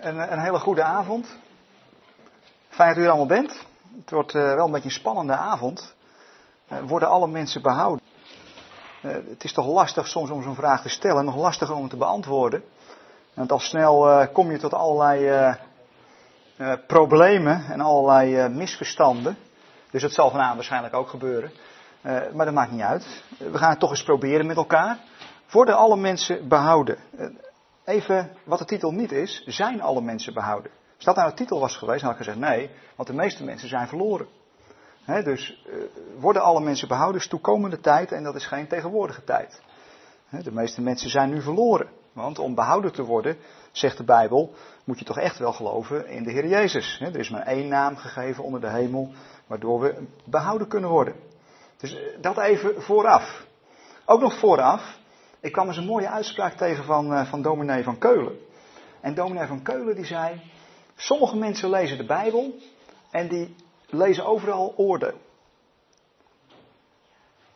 een, een hele goede avond. Fijn dat u er allemaal bent. Het wordt uh, wel een beetje een spannende avond. Uh, worden alle mensen behouden? Het is toch lastig soms om zo'n vraag te stellen, nog lastiger om te beantwoorden. Want al snel kom je tot allerlei problemen en allerlei misverstanden. Dus dat zal vanavond waarschijnlijk ook gebeuren. maar dat maakt niet uit. We gaan het toch eens proberen met elkaar. Worden alle mensen behouden? Even wat de titel niet is, zijn alle mensen behouden? Als dat nou de titel was geweest, had ik gezegd nee, want de meeste mensen zijn verloren. Dus uh, worden alle mensen behouden is toekomende tijd en dat is geen tegenwoordige tijd. De meeste mensen zijn nu verloren. Want om behouden te worden, zegt de Bijbel, moet je toch echt wel geloven in de Heer Jezus. Er is maar één naam gegeven onder de hemel, waardoor we behouden kunnen worden. Dus uh, dat even vooraf. Ook nog vooraf, ik kwam eens een mooie uitspraak tegen van, uh, van dominee van Keulen. En dominee van Keulen die zei, sommige mensen lezen de Bijbel en die lezen overal oordeel.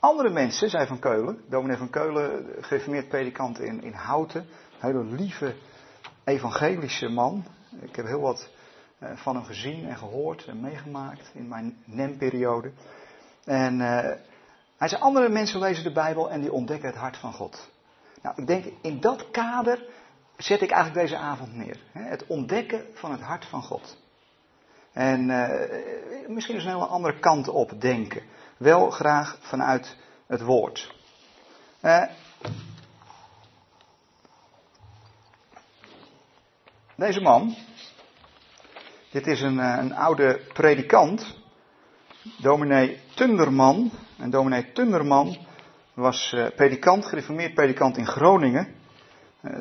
Andere mensen, zei Van Keulen, dominee van Keulen, gereformeerd predikant in, in Houten, een hele lieve evangelische man. Ik heb heel wat uh, van hem gezien en gehoord en meegemaakt in mijn NEM-periode. En uh, hij zei, andere mensen lezen de Bijbel en die ontdekken het hart van God. Nou, ik denk in dat kader zet ik eigenlijk deze avond neer. Het ontdekken van het hart van God. En uh, misschien eens een hele andere kant op denken. Wel graag vanuit het woord. Uh, deze man, dit is een, een oude predikant, dominee Tunderman. En dominee Tunderman was uh, predikant, gereformeerd predikant in Groningen. Uh,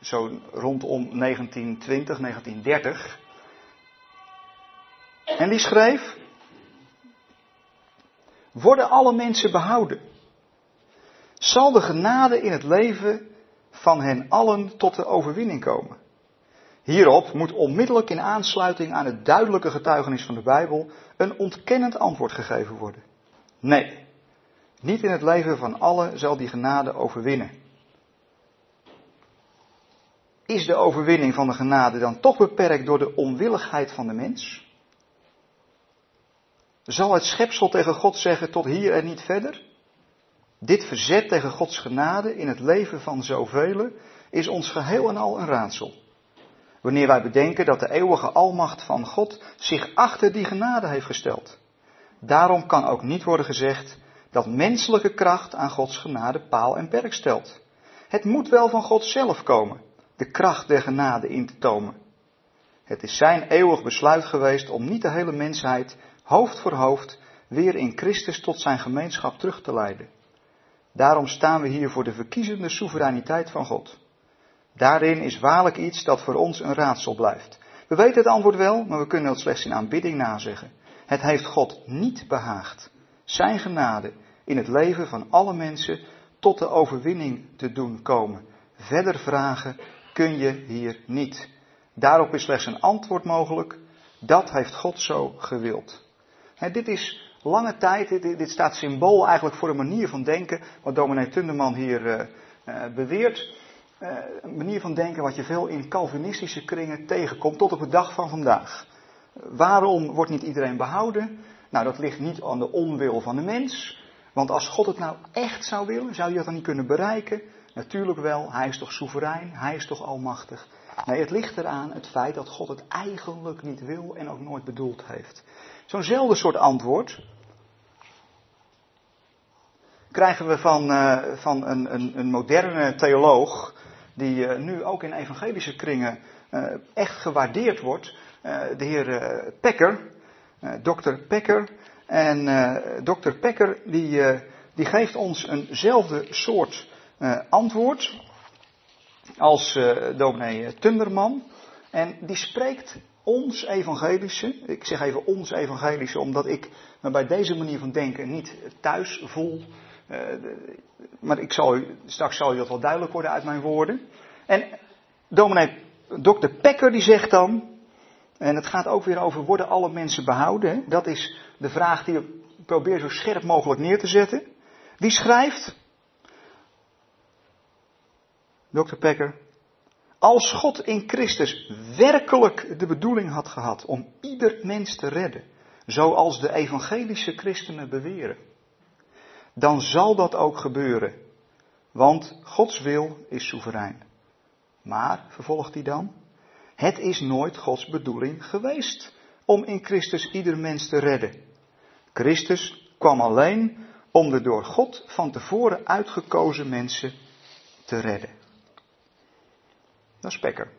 zo rondom 1920, 1930. En die schreef: Worden alle mensen behouden? Zal de genade in het leven van hen allen tot de overwinning komen? Hierop moet onmiddellijk in aansluiting aan het duidelijke getuigenis van de Bijbel een ontkennend antwoord gegeven worden. Nee, niet in het leven van allen zal die genade overwinnen. Is de overwinning van de genade dan toch beperkt door de onwilligheid van de mens? Zal het schepsel tegen God zeggen tot hier en niet verder? Dit verzet tegen Gods genade in het leven van zoveel is ons geheel en al een raadsel. Wanneer wij bedenken dat de eeuwige almacht van God zich achter die genade heeft gesteld. Daarom kan ook niet worden gezegd dat menselijke kracht aan Gods genade paal en perk stelt. Het moet wel van God zelf komen, de kracht der genade in te tomen. Het is zijn eeuwig besluit geweest om niet de hele mensheid hoofd voor hoofd weer in Christus tot zijn gemeenschap terug te leiden. Daarom staan we hier voor de verkiezende soevereiniteit van God. Daarin is waarlijk iets dat voor ons een raadsel blijft. We weten het antwoord wel, maar we kunnen het slechts in aanbidding nazeggen. Het heeft God niet behaagd. Zijn genade in het leven van alle mensen tot de overwinning te doen komen. Verder vragen kun je hier niet. Daarop is slechts een antwoord mogelijk. Dat heeft God zo gewild. Dit is lange tijd, dit, dit, staat symbool eigenlijk voor een manier van denken, wat dominee Tunderman hier uh, uh, beweert. Uh, een manier van denken wat je veel in Calvinistische kringen tegenkomt tot op de dag van vandaag. Waarom wordt niet iedereen behouden? Nou, dat ligt niet aan de onwil van de mens. Want als God het nou echt zou willen, zou hij dat dan niet kunnen bereiken? Natuurlijk wel, hij is toch soeverein, hij is toch almachtig. Nee, het ligt eraan het feit dat God het eigenlijk niet wil en ook nooit bedoeld heeft. Zo'nzelfde soort antwoord krijgen we van, uh, van een, een, een, moderne theoloog, die uh, nu ook in evangelische kringen uh, echt gewaardeerd wordt, de heer Pekker, dokter Pekker. En dokter Pekker die, die geeft ons eenzelfde soort antwoord als dominee Tunderman. En die spreekt ons evangelische, ik zeg even ons evangelische, omdat ik me bij deze manier van denken niet thuis voel. Maar ik zal u, straks zal u dat wel duidelijk worden uit mijn woorden. En dominee dokter Pekker die zegt dan, en het gaat ook weer over worden alle mensen behouden. Dat is de vraag die ik probeer zo scherp mogelijk neer te zetten. Die schrijft, dokter Pekker, Als God in Christus werkelijk de bedoeling had gehad om ieder mens te redden, zoals de evangelische christenen beweren, dan zal dat ook gebeuren. Want Gods wil is soeverein. Maar, vervolgt hij dan, het is nooit Gods bedoeling geweest om in Christus ieder mens te redden. Christus kwam alleen om de door God van tevoren uitgekozen mensen te redden. Dat is Pekker.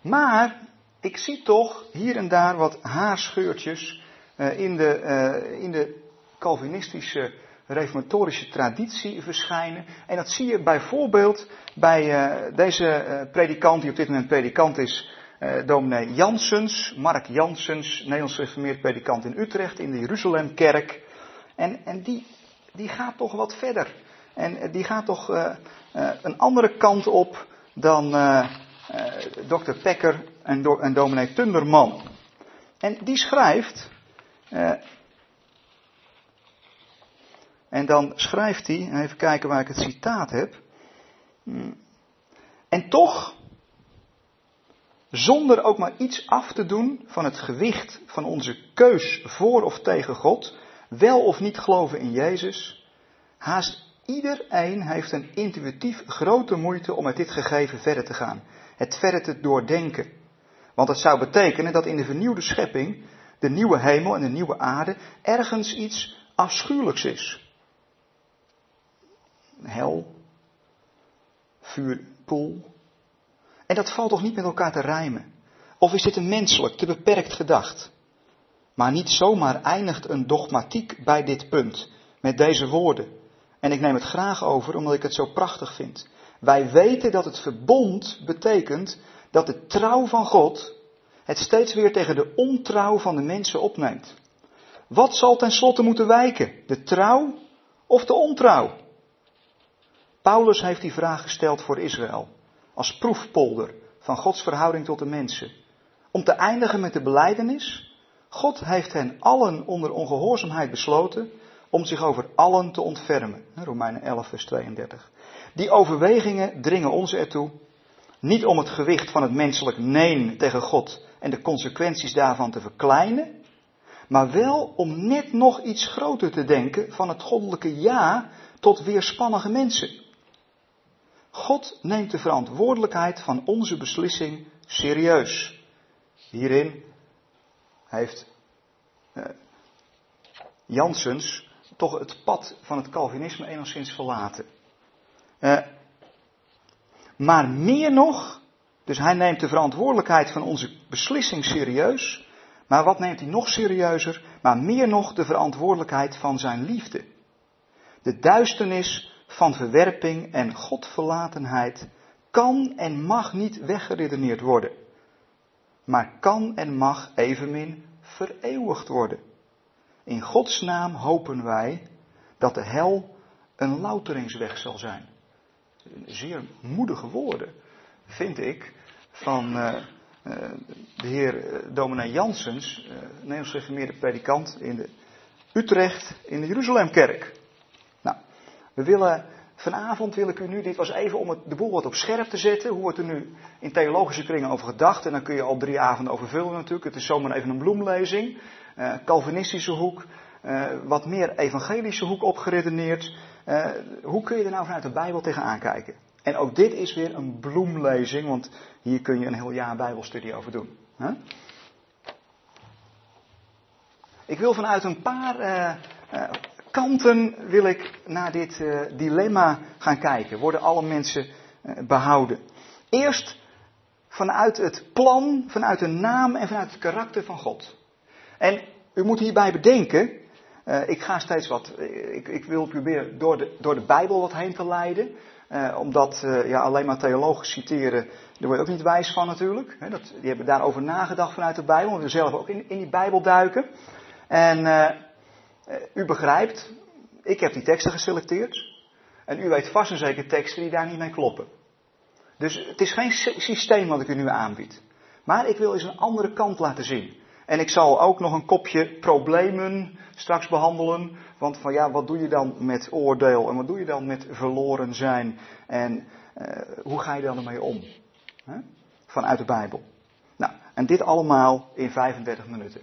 Maar ik zie toch hier en daar wat haarscheurtjes uh, in, de, uh, in de Calvinistische reformatorische traditie verschijnen. En dat zie je bijvoorbeeld bij uh, deze predikant, die op dit moment predikant is, dominee Jansens, Mark Jansens, Nederlands reformeerd predikant in Utrecht, in de Jeruzalemkerk. En, en die, die gaat toch wat verder. En die gaat toch een andere kant op dan Dr. Pekker en, do, en dominee Tunderman. En die schrijft, uh, en dan schrijft hij, even kijken waar ik het citaat heb. En toch, zonder ook maar iets af te doen van het gewicht van onze keus voor of tegen God, wel of niet geloven in Jezus, haast iedereen heeft een intuïtief grote moeite om met dit gegeven verder te gaan. Het verder te doordenken. Want het zou betekenen dat in de vernieuwde schepping, de nieuwe hemel en de nieuwe aarde, ergens iets afschuwelijks is. Hel, vuurpoel. En dat valt toch niet met elkaar te rijmen? Of is dit een menselijk, te beperkt gedacht? Maar niet zomaar eindigt een dogmatiek bij dit punt, met deze woorden. En ik neem het graag over omdat ik het zo prachtig vind. Wij weten dat het verbond betekent dat de trouw van God het steeds weer tegen de ontrouw van de mensen opneemt. Wat zal tenslotte moeten wijken? De trouw of de ontrouw? Paulus heeft die vraag gesteld voor Israël, als proefpolder van Gods verhouding tot de mensen. Om te eindigen met de beleidenis, God heeft hen allen onder ongehoorzaamheid besloten om zich over allen te ontfermen. Romeinen 11, vers 32. Die overwegingen dringen ons ertoe niet om het gewicht van het menselijk neen tegen God en de consequenties daarvan te verkleinen, maar wel om net nog iets groter te denken van het goddelijke ja tot weerspannige mensen. God neemt de verantwoordelijkheid van onze beslissing serieus. Hierin heeft uh, Jansens toch het pad van het Calvinisme enigszins verlaten. Uh, maar meer nog, dus hij neemt de verantwoordelijkheid van onze beslissing serieus. Maar wat neemt hij nog serieuzer? Maar meer nog de verantwoordelijkheid van zijn liefde. De duisternis van verwerping en godverlatenheid kan en mag niet weggeredeneerd worden. Maar kan en mag evenmin vereeuwigd worden. In Gods naam hopen wij dat de hel een louteringsweg zal zijn zeer moedige woorden, vind ik, van uh, uh, de heer uh, dominee uh, Nederlands gereformeerde predikant in de Utrecht in de Jeruzalemkerk. We willen, vanavond wil ik u nu, dit was even om het, de boel wat op scherp te zetten, hoe wordt er nu in theologische kringen over gedacht, en dan kun je al drie avonden over vullen natuurlijk, het is zomaar even een bloemlezing, Calvinistische hoek, wat meer evangelische hoek opgeredeneerd, uh, hoe kun je er nou vanuit de Bijbel tegenaan kijken? En ook dit is weer een bloemlezing, want hier kun je een heel jaar Bijbelstudie over doen. Ik wil vanuit een paar kanten wil ik naar dit dilemma gaan kijken. Worden alle mensen behouden? Eerst vanuit het plan, vanuit de naam en vanuit het karakter van God. En u moet hierbij bedenken, uh, ik ga steeds wat, ik, ik, wil proberen door de, door de Bijbel wat heen te leiden. Omdat ja, alleen maar theologen citeren, daar word je ook niet wijs van natuurlijk. Dat, die hebben daarover nagedacht vanuit de Bijbel. We zelf ook in, in die Bijbel duiken. En u begrijpt, ik heb die teksten geselecteerd. En u weet vast en zeker teksten die daar niet mee kloppen. Dus het is geen systeem wat ik u nu aanbied. Maar ik wil eens een andere kant laten zien. En ik zal ook nog een kopje problemen straks behandelen. Want van ja, wat doe je dan met oordeel en wat doe je dan met verloren zijn? En uh, hoe ga je dan ermee om? Vanuit de Bijbel. Nou, en dit allemaal in 35 minuten.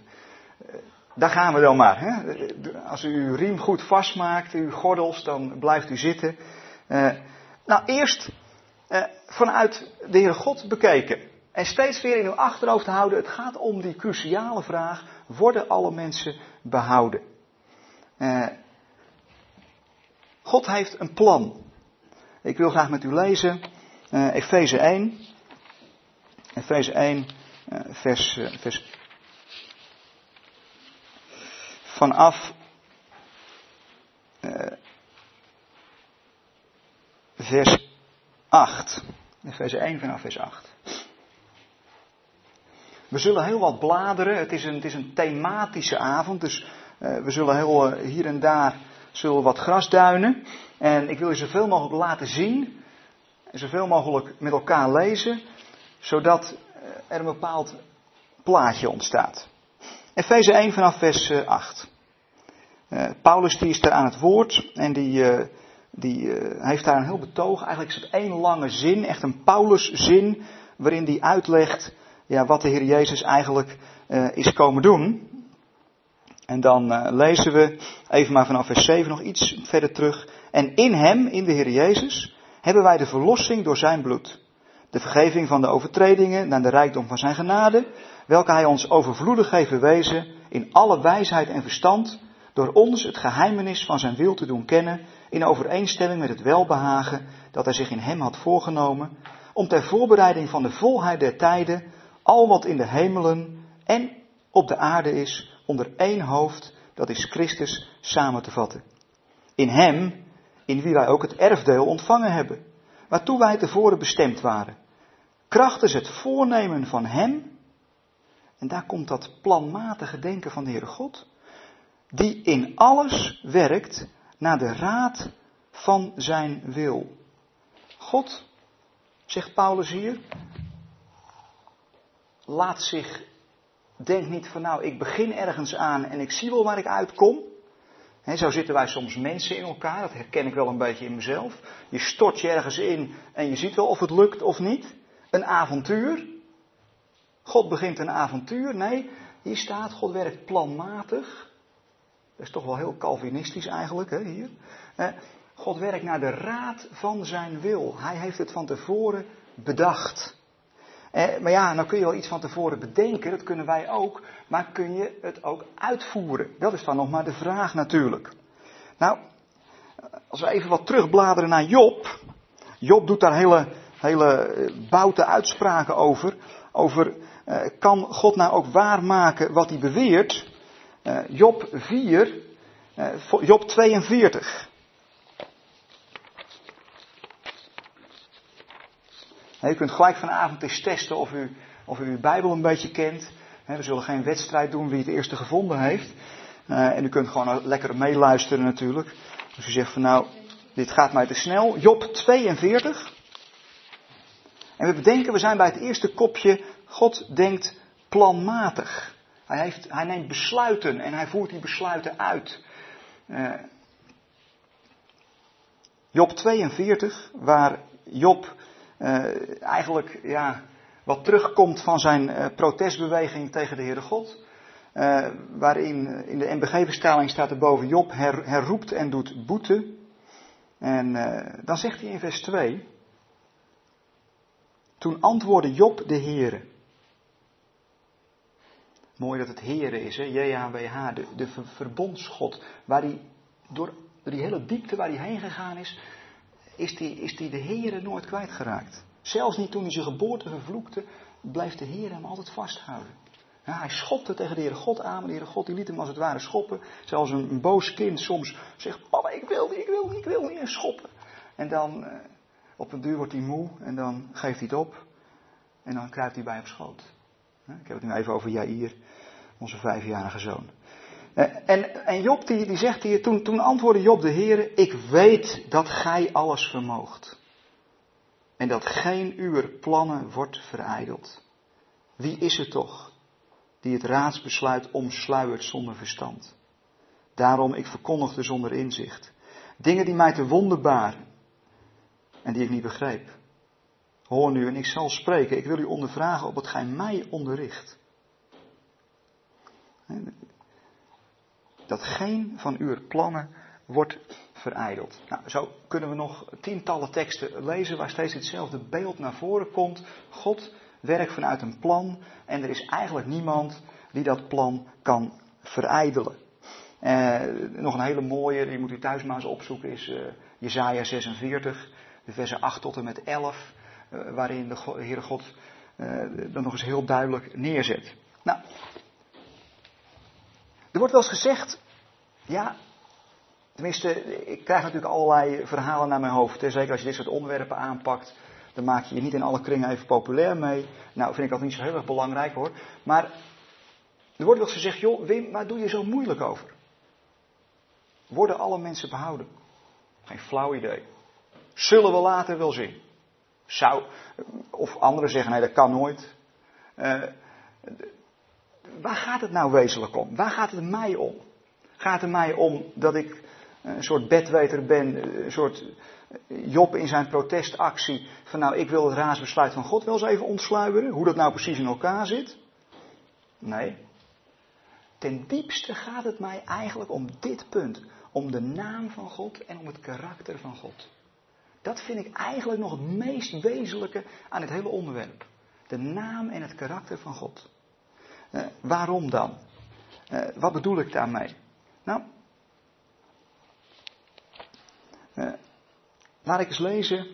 Daar gaan we dan maar. Hè? Als u uw riem goed vastmaakt, uw gordels, dan blijft u zitten. Uh, nou, eerst vanuit de Heere God bekeken. En steeds weer in uw achterhoofd houden, het gaat om die cruciale vraag, worden alle mensen behouden? Uh, God heeft een plan. Ik wil graag met u lezen Efeze 1. Efeze 1, uh, vers, vers. Vanaf. vers 8. Efeze 1 vanaf vers 8. We zullen heel wat bladeren. Het is een, het is een thematische avond. Dus uh, we zullen heel, uh, hier en daar zullen wat grasduinen. En ik wil je zoveel mogelijk laten zien. En zoveel mogelijk met elkaar lezen. Zodat er een bepaald plaatje ontstaat. Efeze 1 vanaf vers 8. Paulus die is daar aan het woord. En die, die heeft daar een heel betoog. Eigenlijk is het één lange zin. Echt een Paulus zin. Waarin hij uitlegt ja, wat de Heer Jezus eigenlijk is komen doen. En dan lezen we even maar vanaf vers 7 nog iets verder terug. En in Hem, in de Heer Jezus, hebben wij de verlossing door Zijn bloed. De vergeving van de overtredingen naar de rijkdom van Zijn genade, welke Hij ons overvloedig heeft bewezen in alle wijsheid en verstand, door ons het geheimenis van Zijn wil te doen kennen, in overeenstemming met het welbehagen dat Hij zich in Hem had voorgenomen, om ter voorbereiding van de volheid der tijden al wat in de hemelen en op de aarde is, onder één hoofd, dat is Christus, samen te vatten. In Hem, in wie wij ook het erfdeel ontvangen hebben, waartoe wij tevoren bestemd waren. Krachtens het voornemen van Hem, en daar komt dat planmatige denken van de Heere God, die in alles werkt naar de raad van Zijn wil. God, zegt Paulus hier, laat zich, denk niet van nou, ik begin ergens aan en ik zie wel waar ik uitkom. Zo zitten wij soms mensen in elkaar, dat herken ik wel een beetje in mezelf. Je stort je ergens in en je ziet wel of het lukt of niet. Een avontuur. God begint een avontuur. Nee, hier staat, God werkt planmatig. Dat is toch wel heel Calvinistisch eigenlijk, hè, hier. God werkt naar de raad van zijn wil. Hij heeft het van tevoren bedacht. Eh, maar ja, nou kun je wel iets van tevoren bedenken, dat kunnen wij ook, maar kun je het ook uitvoeren? Dat is dan nog maar de vraag natuurlijk. Nou, als we even wat terugbladeren naar Job. Job doet daar hele, hele eh, boute uitspraken over. Over, eh, kan God nou ook waarmaken wat hij beweert? Eh, Job 4, eh, Job 42. U kunt gelijk vanavond eens testen of u, of u uw Bijbel een beetje kent. We zullen geen wedstrijd doen wie het eerste gevonden heeft. Uh, en u kunt gewoon lekker meeluisteren natuurlijk. Als u zegt van nou, dit gaat mij te snel. Job 42. En we bedenken, we zijn bij het eerste kopje, God denkt planmatig. Hij, heeft, hij neemt besluiten en hij voert die besluiten uit. Uh, Job 42, waar Job uh, eigenlijk ja, wat terugkomt van zijn uh, protestbeweging tegen de Heere God. Waarin in de MBG-verstaling staat er boven Job her, herroept en doet boete. En dan zegt hij in vers 2. Toen antwoordde Job de Heere. Mooi dat het Heere is, hè? JHWH, de, de verbondsgod. Waar hij door die hele diepte waar hij heen gegaan is, is die, is die de Heere nooit kwijtgeraakt. Zelfs niet toen hij zijn geboorte vervloekte, bleef de Heer hem altijd vasthouden. Hij schopte tegen de Heere God aan, maar de Heere God die liet hem als het ware schoppen. Zoals een, boos kind soms zegt, papa ik wil niet, ik wil niet, ik wil niet, en schoppen. En dan, eh, op een duur wordt hij moe en dan geeft hij het op. En dan kruipt hij bij op schoot. Ik heb het nu even over Jair, onze vijfjarige zoon. Eh, en, en Job die, die zegt hier, toen, toen antwoordde Job de Heer, ik weet dat gij alles vermoogt. En dat geen uw plannen wordt verijdeld. Wie is het toch die het raadsbesluit omsluiert zonder verstand. Daarom ik verkondigde zonder inzicht. Dingen die mij te wonderbaren en die ik niet begreep. Hoor nu en ik zal spreken. Ik wil u ondervragen op wat gij mij onderricht. Dat geen van uw plannen wordt verijdeld. Nou, zo kunnen we nog tientallen teksten lezen waar steeds hetzelfde beeld naar voren komt. God werkt vanuit een plan en er is eigenlijk niemand die dat plan kan verijdelen. Eh, nog een hele mooie, die moet u thuis maar eens opzoeken, is uh, Jezaja 46, de versen 8 tot en met 11, uh, eh, waarin de Heere God uh, dat nog eens heel duidelijk neerzet. Nou, er wordt wel eens gezegd, ja, tenminste, ik krijg natuurlijk allerlei verhalen naar mijn hoofd. Zeker als je dit soort onderwerpen aanpakt, dan maak je je niet in alle kringen even populair mee. Nou, vind ik dat niet zo heel erg belangrijk hoor. Maar er wordt wel eens gezegd, joh, Wim, waar doe je zo moeilijk over? Worden alle mensen behouden? Geen flauw idee. Zullen we later wel zien? Zou, of anderen zeggen, nee, dat kan nooit. Uh, waar gaat het nou wezenlijk om? Waar gaat het mij om? Gaat het mij om dat ik een soort bedweter ben, een soort Job in zijn protestactie van nou ik wil het raadsbesluit van God wel eens even ontsluieren, hoe dat nou precies in elkaar zit? Nee. Ten diepste gaat het mij eigenlijk om dit punt, om de naam van God en om het karakter van God. Dat vind ik eigenlijk nog het meest wezenlijke aan het hele onderwerp. De naam en het karakter van God. Uh, waarom dan? Uh, wat bedoel ik daarmee? Nou, uh, laat ik eens lezen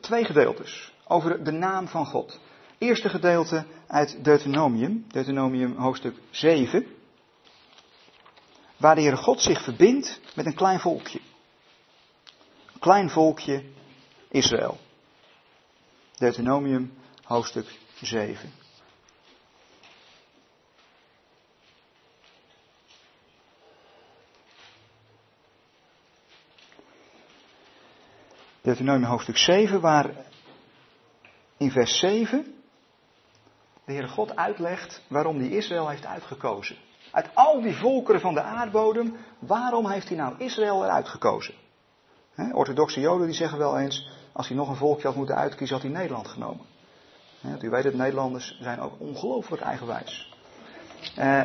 twee gedeeltes over de naam van God. Eerste gedeelte uit Deuteronomium, Deuteronomium hoofdstuk 7, waar de God zich verbindt met een klein volkje. Klein volkje Israël. Deuteronomium hoofdstuk 7. Deuteronomium hoofdstuk 7, waar in vers 7 de Heere God uitlegt waarom hij Israël heeft uitgekozen. Uit al die volkeren van de aardbodem, waarom heeft hij nou Israël eruit gekozen? He, orthodoxe Joden die zeggen wel eens, als hij nog een volkje had moeten uitkiezen, had hij Nederland genomen. He, u weet het, Nederlanders zijn ook ongelooflijk eigenwijs. Uh,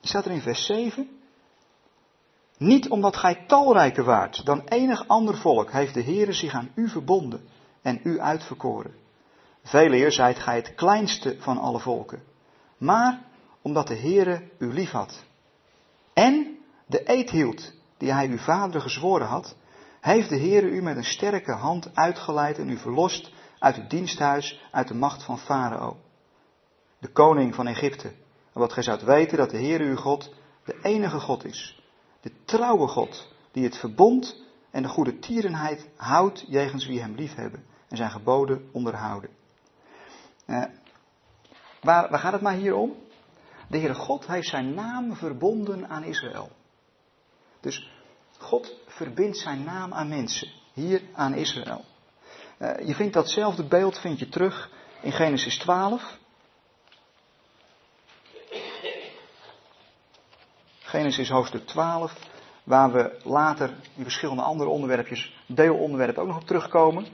staat er in vers 7. Niet omdat gij talrijker waart dan enig ander volk, heeft de Heere zich aan u verbonden en u uitverkoren. Veel eer zijt gij het kleinste van alle volken, maar omdat de Heere u lief had. En de eed hield die hij uw vader gezworen had, heeft de Heere u met een sterke hand uitgeleid en u verlost uit het diensthuis, uit de macht van Farao, de koning van Egypte. Omdat gij zoudt weten dat de Heere uw God de enige God is, de trouwe God, die het verbond en de goede tierenheid houdt jegens wie hem lief hebben en zijn geboden onderhouden. Uh, waar, waar gaat het maar hier om? De Heere God heeft zijn naam verbonden aan Israël. Dus God verbindt zijn naam aan mensen, hier aan Israël. Uh, je vindt datzelfde beeld vind je terug in Genesis 12. Genesis hoofdstuk 12, waar we later in verschillende andere onderwerpjes, deelonderwerpen ook nog op terugkomen.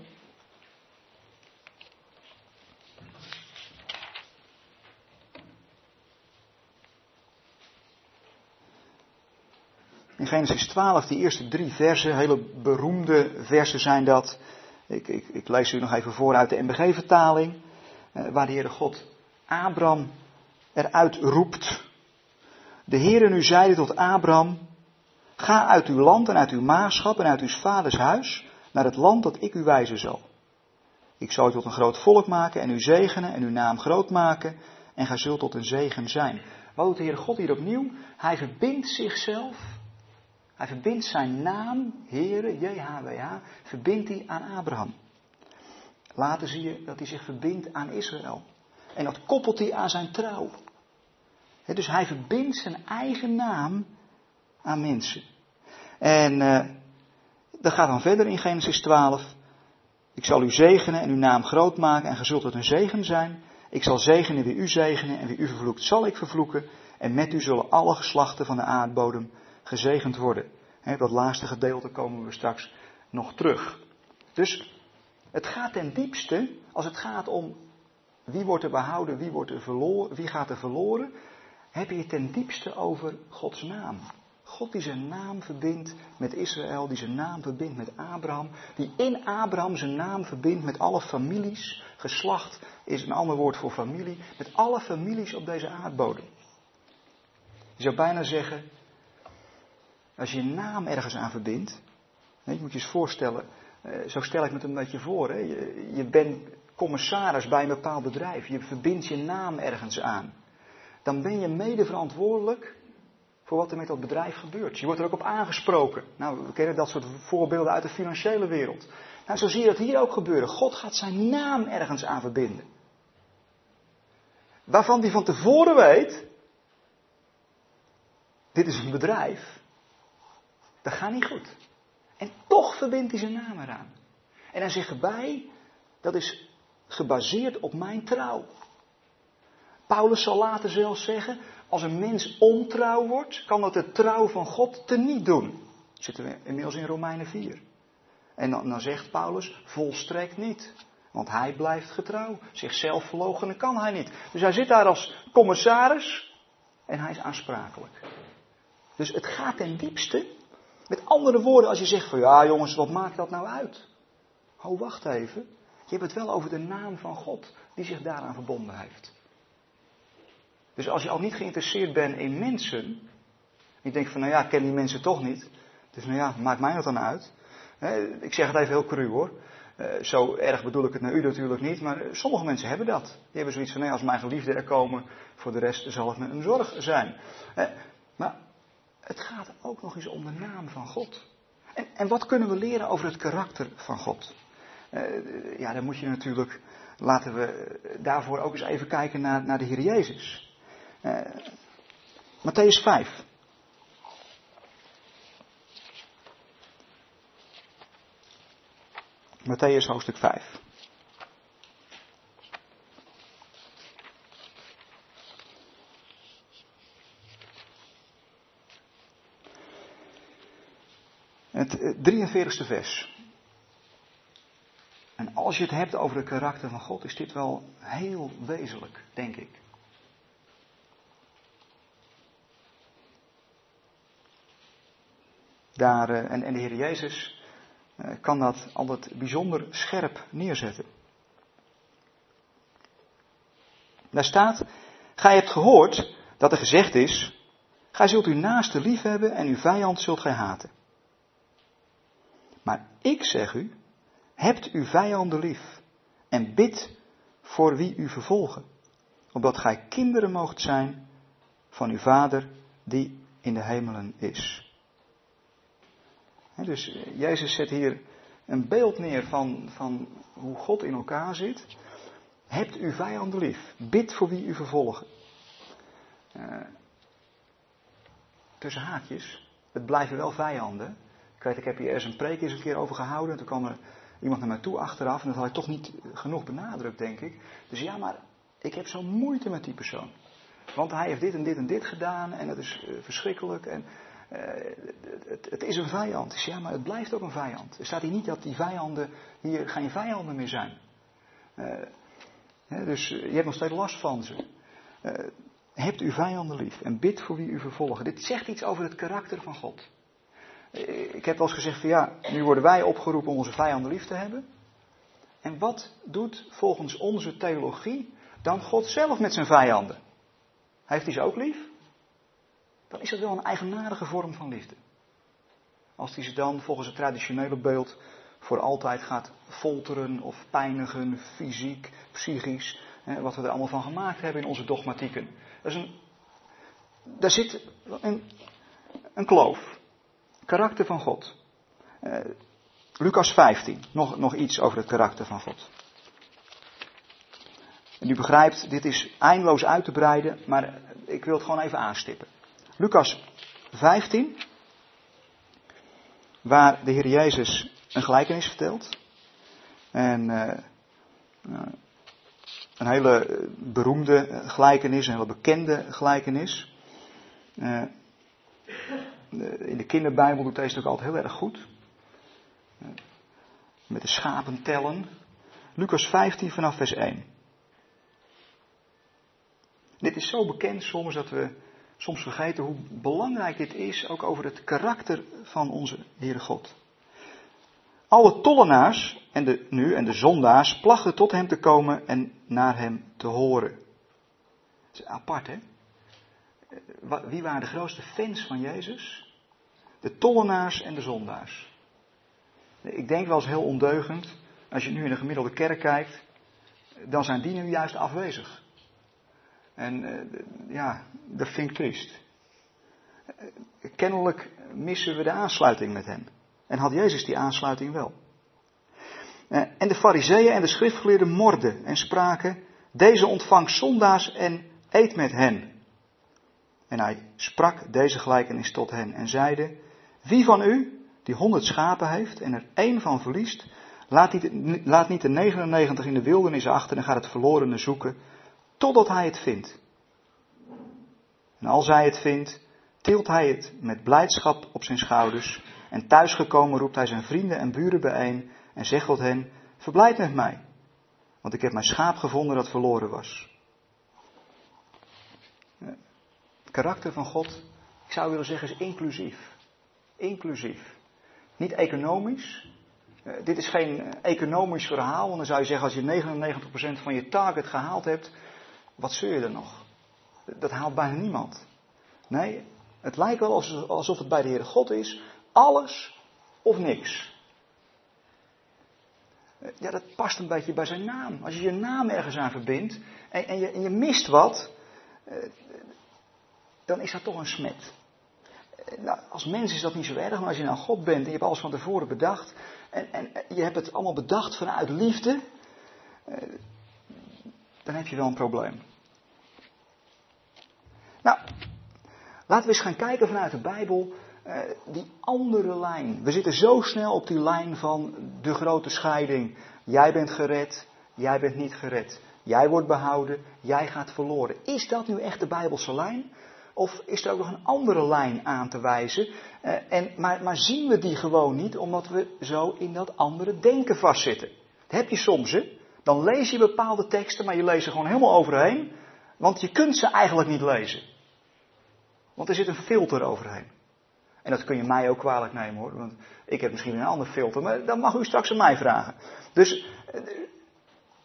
Genesis 12, die eerste drie versen, hele beroemde versen zijn dat. Ik, ik, ik lees u nog even voor uit de MBG-vertaling, eh, waar de Heere God Abraham eruit roept. De Heere nu zeide tot Abraham, ga uit uw land en uit uw maagschap en uit uw vaders huis naar het land dat ik u wijzen zal. Ik zal u tot een groot volk maken en u zegenen en uw naam groot maken en gij zult tot een zegen zijn. Wat doet de Heere God hier opnieuw? Hij verbindt zichzelf hij verbindt zijn naam, Heere, JHWH, verbindt hij aan Abraham. Later zie je dat hij zich verbindt aan Israël. En dat koppelt hij aan zijn trouw. dus hij verbindt zijn eigen naam aan mensen. En uh, dat gaat dan verder in Genesis 12. Ik zal u zegenen en uw naam groot maken en ge zult het een zegen zijn. Ik zal zegenen wie u zegenen en wie u vervloekt zal ik vervloeken. En met u zullen alle geslachten van de aardbodem gezegend worden. Dat laatste gedeelte komen we straks nog terug. Dus het gaat ten diepste, als het gaat om wie wordt er behouden, wie, wordt er verloren, wie gaat er verloren, heb je het ten diepste over Gods naam. God die zijn naam verbindt met Israël, die zijn naam verbindt met Abraham, die in Abraham zijn naam verbindt met alle families. Geslacht is een ander woord voor familie, met alle families op deze aardbodem. Je zou bijna zeggen, als je een naam ergens aan verbindt, je moet je eens voorstellen, eh, zo stel ik me het een beetje voor, je, je bent commissaris bij een bepaald bedrijf, je verbindt je naam ergens aan. Dan ben je mede verantwoordelijk voor wat er met dat bedrijf gebeurt. Je wordt er ook op aangesproken. Nou, we kennen dat soort voorbeelden uit de financiële wereld. Nou, zo zie je dat hier ook gebeuren. God gaat zijn naam ergens aan verbinden. Waarvan hij van tevoren weet, dit is een bedrijf, dat gaat niet goed. En toch verbindt hij zijn naam eraan. En hij zegt erbij, dat is gebaseerd op mijn trouw. Paulus zal later zelfs zeggen, als een mens ontrouw wordt, kan dat de trouw van God teniet doen. zitten we inmiddels in Romeinen 4. En dan, zegt Paulus, volstrekt niet. Want hij blijft getrouw. Zichzelf verloochenen kan hij niet. Dus hij zit daar als commissaris en hij is aansprakelijk. Dus het gaat ten diepste. Met andere woorden, als je zegt van ja jongens, wat maakt dat nou uit? Oh, wacht even. Je hebt het wel over de naam van God die zich daaraan verbonden heeft. Dus als je al niet geïnteresseerd bent in mensen, ik denk van nou ja, ik ken die mensen toch niet. Dus nou ja, maakt mij dat dan uit. Ik zeg het even heel cru hoor. Eh, zo erg bedoel ik het naar u natuurlijk niet, maar sommige mensen hebben dat. Die hebben zoiets van, nee, als mijn geliefden er komen, voor de rest zal het me een zorg zijn. Maar het gaat ook nog eens om de naam van God. En, en wat kunnen we leren over het karakter van God? Eh, ja, dan moet je natuurlijk, laten we daarvoor ook eens even kijken naar, naar de Heer Jezus. Uh, Matthäus 5. Matthäus hoofdstuk 5. Het 43ste vers. En als je het hebt over het karakter van God, is dit wel heel wezenlijk, denk ik. Daar, eh, en, de Heer Jezus eh, kan dat altijd bijzonder scherp neerzetten. Daar staat, gij hebt gehoord dat er gezegd is, gij zult uw naaste lief hebben en uw vijand zult gij haten. Maar ik zeg u, hebt uw vijanden lief en bid voor wie u vervolgen, opdat gij kinderen moogt zijn van uw Vader die in de hemelen is. Dus Jezus zet hier een beeld neer van, van hoe God in elkaar zit. Hebt uw vijanden lief. Bid voor wie u vervolgen. Uh, tussen haakjes. Het blijven wel vijanden. Weet, ik heb hier ergens een preek eens een keer over gehouden. Toen kwam er iemand naar mij toe achteraf. En dat had ik toch niet genoeg benadrukt, denk ik. Dus ja, maar ik heb zo'n moeite met die persoon. Want hij heeft dit en dit en dit gedaan. En dat is uh, verschrikkelijk. En eh, het, het, is een vijand. Ja, maar het blijft ook een vijand. Er staat hier niet dat die vijanden hier geen vijanden meer zijn. Uh, dus je hebt nog steeds last van ze. Hebt u vijanden lief en bid voor wie u vervolgen. Dit zegt iets over het karakter van God. Ik heb wel eens gezegd van ja, nu worden wij opgeroepen om onze vijanden lief te hebben. En wat doet volgens onze theologie dan God zelf met zijn vijanden? Heeft hij ze ook lief? dan is het wel een eigenaardige vorm van liefde. Als hij ze dan volgens het traditionele beeld voor altijd gaat folteren of pijnigen, fysiek, psychisch, wat we er allemaal van gemaakt hebben in onze dogmatieken. Dat is een, daar zit een, een kloof. Karakter van God. Uh, Lucas 15, nog, nog iets over het karakter van God. En u begrijpt, dit is eindeloos uit te breiden, maar ik wil het gewoon even aanstippen. Lucas 15, waar de Heer Jezus een gelijkenis vertelt. En uh, een hele beroemde gelijkenis, een hele bekende gelijkenis. Uh, in de kinderbijbel doet deze ook altijd heel erg goed. Met de schapen tellen. Lucas 15 vanaf vers 1. Dit is zo bekend soms dat we soms vergeten hoe belangrijk dit is, ook over het karakter van onze Heere God. Alle tollenaars en de, nu en de zondaars plachten tot hem te komen en naar hem te horen. Dat is apart, hè? Wie waren de grootste fans van Jezus? De tollenaars en de zondaars. Ik denk wel eens heel ondeugend, als je nu in een gemiddelde kerk kijkt, dan zijn die nu juist afwezig. En uh, ja, dat vind ik triest. kennelijk missen we de aansluiting met hem. En had Jezus die aansluiting wel. En de fariseeën en de schriftgeleerden morden en spraken, deze ontvangt zondaars en eet met hen. En hij sprak deze gelijkenis tot hen en zeide, wie van u, die honderd schapen heeft en er één van verliest, laat niet, laat niet de 99 in de wildernis achter en gaat het verlorene zoeken, totdat hij het vindt. En als hij het vindt, tilt hij het met blijdschap op zijn schouders en thuisgekomen roept hij zijn vrienden en buren bijeen en zegt tot hen, verblijd met mij, want ik heb mijn schaap gevonden dat verloren was. Het karakter van God, ik zou willen zeggen, is inclusief. Inclusief. Niet economisch. Uh, dit is geen economisch verhaal, want dan zou je zeggen, als je 99% van je target gehaald hebt, wat zul je er nog? Dat haalt bijna niemand. Nee, het lijkt wel alsof het bij de Heere God is, alles of niks. Ja, dat past een beetje bij zijn naam. Als je je naam ergens aan verbindt en, en, je, en je, mist wat, eh, dan is dat toch een smet. Eh, nou, als mens is dat niet zo erg, maar als je nou God bent en je hebt alles van tevoren bedacht en, en je hebt het allemaal bedacht vanuit liefde, eh, dan heb je wel een probleem. Nou, laten we eens gaan kijken vanuit de Bijbel uh, die andere lijn. We zitten zo snel op die lijn van de grote scheiding. Jij bent gered, jij bent niet gered. Jij wordt behouden, jij gaat verloren. Is dat nu echt de Bijbelse lijn? Of is er ook nog een andere lijn aan te wijzen? Uh, en, maar, maar zien we die gewoon niet, omdat we zo in dat andere denken vastzitten? Dat heb je soms, hè? Dan lees je bepaalde teksten, maar je leest er gewoon helemaal overheen. Want je kunt ze eigenlijk niet lezen. Want er zit een filter overheen. En dat kun je mij ook kwalijk nemen hoor. Want ik heb misschien een ander filter. Maar dan mag u straks aan mij vragen. Dus, eh,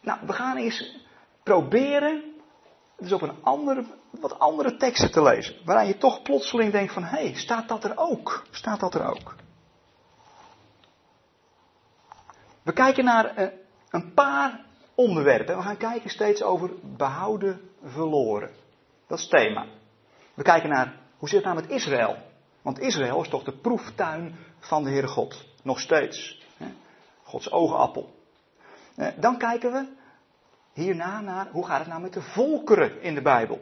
nou, we gaan eens proberen. Dus op een andere, wat andere teksten te lezen. Waarin je toch plotseling denkt van, hé, hey, staat dat er ook? Staat dat er ook? We kijken naar eh, een paar onderwerpen. We gaan kijken steeds over behouden, verloren. Dat is het thema. We kijken naar hoe zit het nou met Israël? Want Israël is toch de proeftuin van de Heere God. Nog steeds. Gods oogappel. Eh, dan kijken we hierna naar hoe gaat het nou met de volkeren in de Bijbel?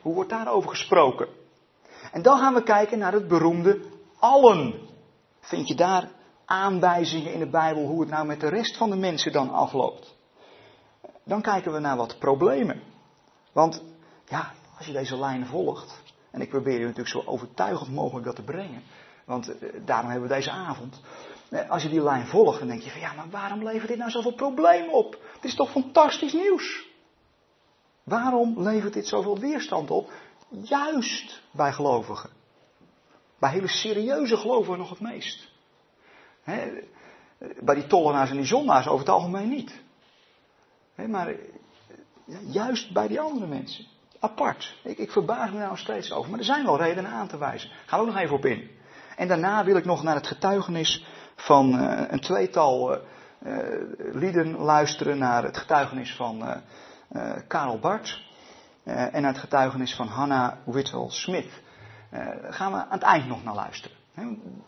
Hoe wordt daarover gesproken? En dan gaan we kijken naar het beroemde allen. Vind je daar aanwijzingen in de Bijbel hoe het nou met de rest van de mensen dan afloopt? Dan kijken we naar wat problemen. Want ja, als je deze lijn volgt, en ik probeer je natuurlijk zo overtuigend mogelijk dat te brengen, want eh, daarom hebben we deze avond. Als je die lijn volgt, dan denk je van ja, maar waarom levert dit nou zoveel problemen op? Het is toch fantastisch nieuws? Waarom levert dit zoveel weerstand op? Juist bij gelovigen. Bij hele serieuze gelovigen nog het meest. bij die tollenaars en die zondaars over het algemeen niet. maar juist bij die andere mensen. Apart. Ik, ik verbaas me daar nog steeds over. Maar er zijn wel redenen aan te wijzen. Gaan we ook nog even op in. En daarna wil ik nog naar het getuigenis van uh, een tweetal uh, lieden luisteren. Naar het getuigenis van Karel Bart. en naar het getuigenis van Hanna Whitwell-Smith. gaan we aan het eind nog naar luisteren.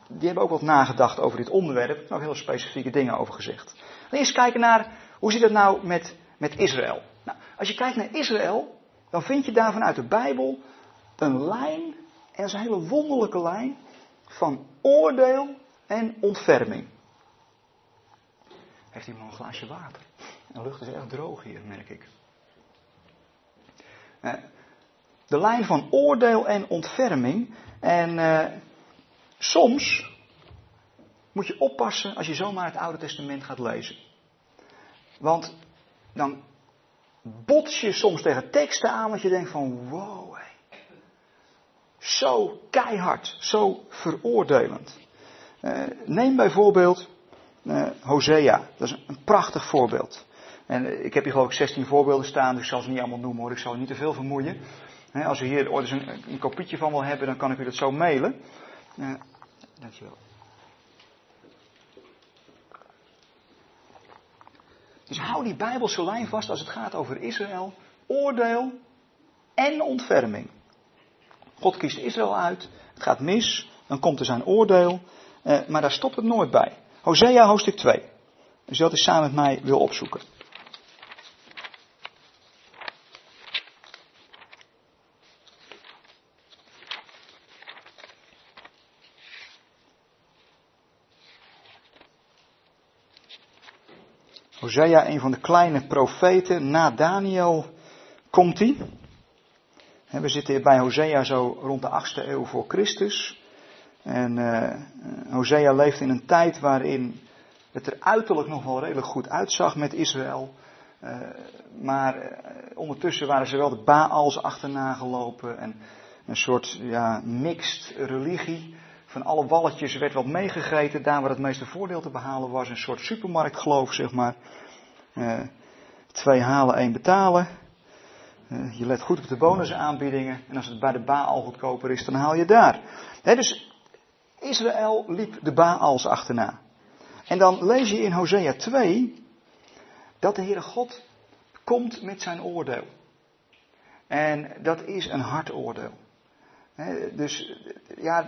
Die hebben ook wat nagedacht over dit onderwerp. Er nog heel specifieke dingen over gezegd. Eerst kijken naar hoe zit het nou met, met Israël. Nou, als je kijkt naar Israël, dan vind je daar vanuit de Bijbel een lijn, en dat is een hele wonderlijke lijn, van oordeel en ontferming. Heeft iemand een glaasje water? De lucht is erg droog hier, merk ik. De lijn van oordeel en ontferming. En uh, soms moet je oppassen als je zomaar het Oude Testament gaat lezen. Want dan bots je soms tegen teksten aan dat je denkt van wow, zo keihard, zo veroordelend. Uh, neem bijvoorbeeld uh, Hosea, dat is een prachtig voorbeeld. En ik heb hier geloof ik 16 voorbeelden staan, dus ik zal ze niet allemaal noemen hoor, ik zal niet te veel vermoeien. als u hier ooit een, een, kopietje van wil hebben, dan kan ik u dat zo mailen. Uh, dankjewel. Dus hou die Bijbelse lijn vast als het gaat over Israël, oordeel en ontferming. God kiest Israël uit, het gaat mis, dan komt er zijn oordeel, eh, maar daar stopt het nooit bij. Hosea hoofdstuk 2. Dus dat is samen met mij wil opzoeken. Hosea, een van de kleine profeten, na Daniel komt hij. We zitten bij Hosea zo rond de 8e eeuw voor Christus. En uh, Hosea leeft in een tijd waarin het er uiterlijk nog wel redelijk goed uitzag met Israël. Uh, maar uh, ondertussen waren ze wel de Baals achterna gelopen. En een soort ja, mixed religie. Van alle walletjes werd wat meegegeten. Daar waar het meeste voordeel te behalen was. Een soort supermarktgeloof, zeg maar. twee halen, één betalen. Eh, je let goed op de bonusaanbiedingen. En als het bij de Baal goedkoper is, dan haal je daar. dus Israël liep de Baals achterna. En dan lees je in Hosea 2 dat de Heere God komt met zijn oordeel. En dat is een hard oordeel. dus ja,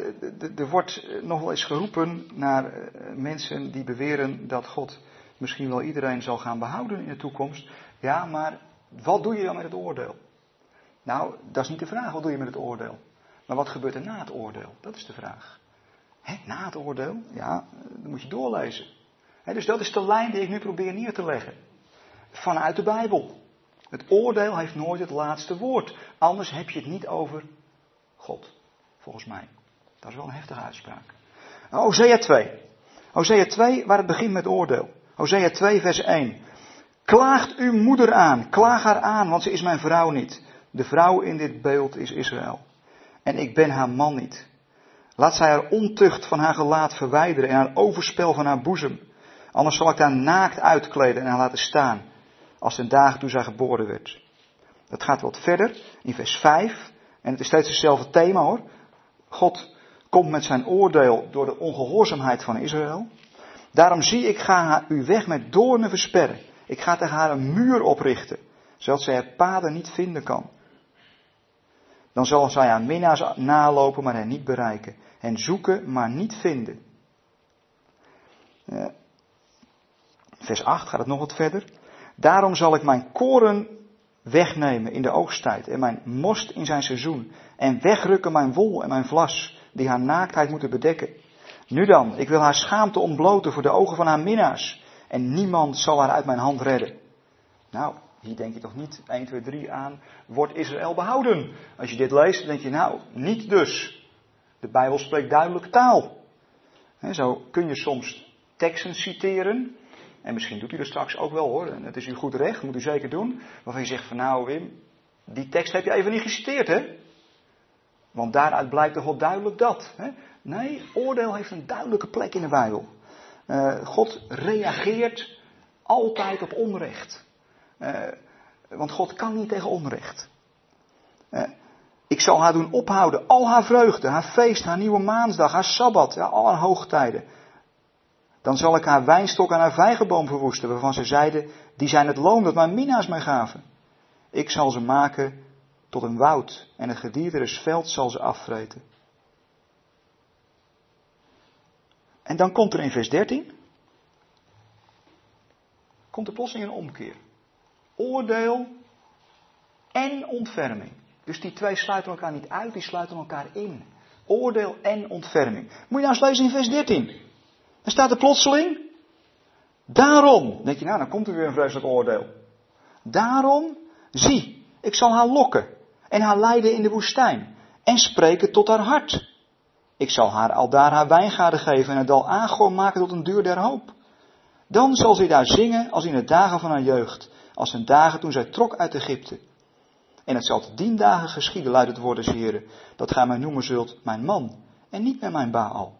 er wordt nog wel eens geroepen naar eh, mensen die beweren dat God misschien wel iedereen zal gaan behouden in de toekomst. Ja, maar wat doe je dan met het oordeel? Nou, dat is niet de vraag, wat doe je met het oordeel? Maar wat gebeurt er na het oordeel? Dat is de vraag. He, na het oordeel? Ja, dan moet je doorlezen. dus dat is de lijn die ik nu probeer neer te leggen. Vanuit de Bijbel. Het oordeel heeft nooit het laatste woord. Anders heb je het niet over God. Volgens mij. Dat is wel een heftige uitspraak. Hosea 2. Hosea 2, waar het begint met oordeel. Hosea 2, vers 1. Klaagt uw moeder aan, klaag haar aan, want ze is mijn vrouw niet. De vrouw in dit beeld is Israël. En ik ben haar man niet. Laat zij haar ontucht van haar gelaat verwijderen en haar overspel van haar boezem. Anders zal ik haar naakt uitkleden en haar laten staan, als de dagen toen zij geboren werd. Dat gaat wat verder, in vers 5. En het is steeds hetzelfde thema hoor. God komt met zijn oordeel door de ongehoorzaamheid van Israël. Daarom zie ik, ga haar u weg met doornen versperren. Ik ga tegen haar een muur oprichten, zodat zij haar paden niet vinden kan. Dan zal zij haar minnaars nalopen, maar hen niet bereiken. En zoeken, maar niet vinden. vers 8 gaat het nog wat verder. Daarom zal ik mijn koren wegnemen in de oogsttijd en mijn most in zijn seizoen. En wegrukken mijn wol en mijn vlas, die haar naaktheid moeten bedekken. Nu dan, ik wil haar schaamte ontbloten voor de ogen van haar minnaars en niemand zal haar uit mijn hand redden. Nou, hier denk je toch niet 1, 2, 3 aan, wordt Israël behouden? Als je dit leest, dan denk je, nou, niet dus. De Bijbel spreekt duidelijke taal. zo kun je soms teksten citeren. En misschien doet u dat straks ook wel hoor. Het is uw goed recht, moet u zeker doen. Waarvan je zegt van nou Wim, die tekst heb je even niet geciteerd hè. Want daaruit blijkt toch wel duidelijk dat. Nee, oordeel heeft een duidelijke plek in de Bijbel. Uh, God reageert altijd op onrecht. Uh, want God kan niet tegen onrecht. Uh, ik zal haar doen ophouden, al haar vreugde, haar feest, haar nieuwe maansdag, haar sabbat, ja, al haar hoogtijden. Dan zal ik haar wijnstok en haar vijgenboom verwoesten, waarvan ze zeiden, die zijn het loon dat mijn minnaars mij gaven. Ik zal ze maken tot een woud en het gedierte veld zal ze afvreten. En dan komt er in vers 13, komt er plotseling een omkeer. Oordeel en ontferming. Dus die twee sluiten elkaar niet uit, die sluiten elkaar in. Oordeel en ontferming. Moet je nou eens lezen in vers 13. Dan staat er plotseling. Daarom. denk je, nou, dan komt er weer een vreselijk oordeel. Daarom, zie, ik zal haar lokken. en haar leiden in de woestijn en spreken tot haar hart. Ik zal haar al daar haar wijngaarden geven en het dal Agor maken tot een deur der hoop. Dan zal zij daar zingen als in de dagen van haar jeugd, als in dagen toen zij trok uit Egypte. En het zal te dien dagen geschieden, luidt het woord des Heren, dat gij mij noemen zult mijn man, en niet meer mijn Baal.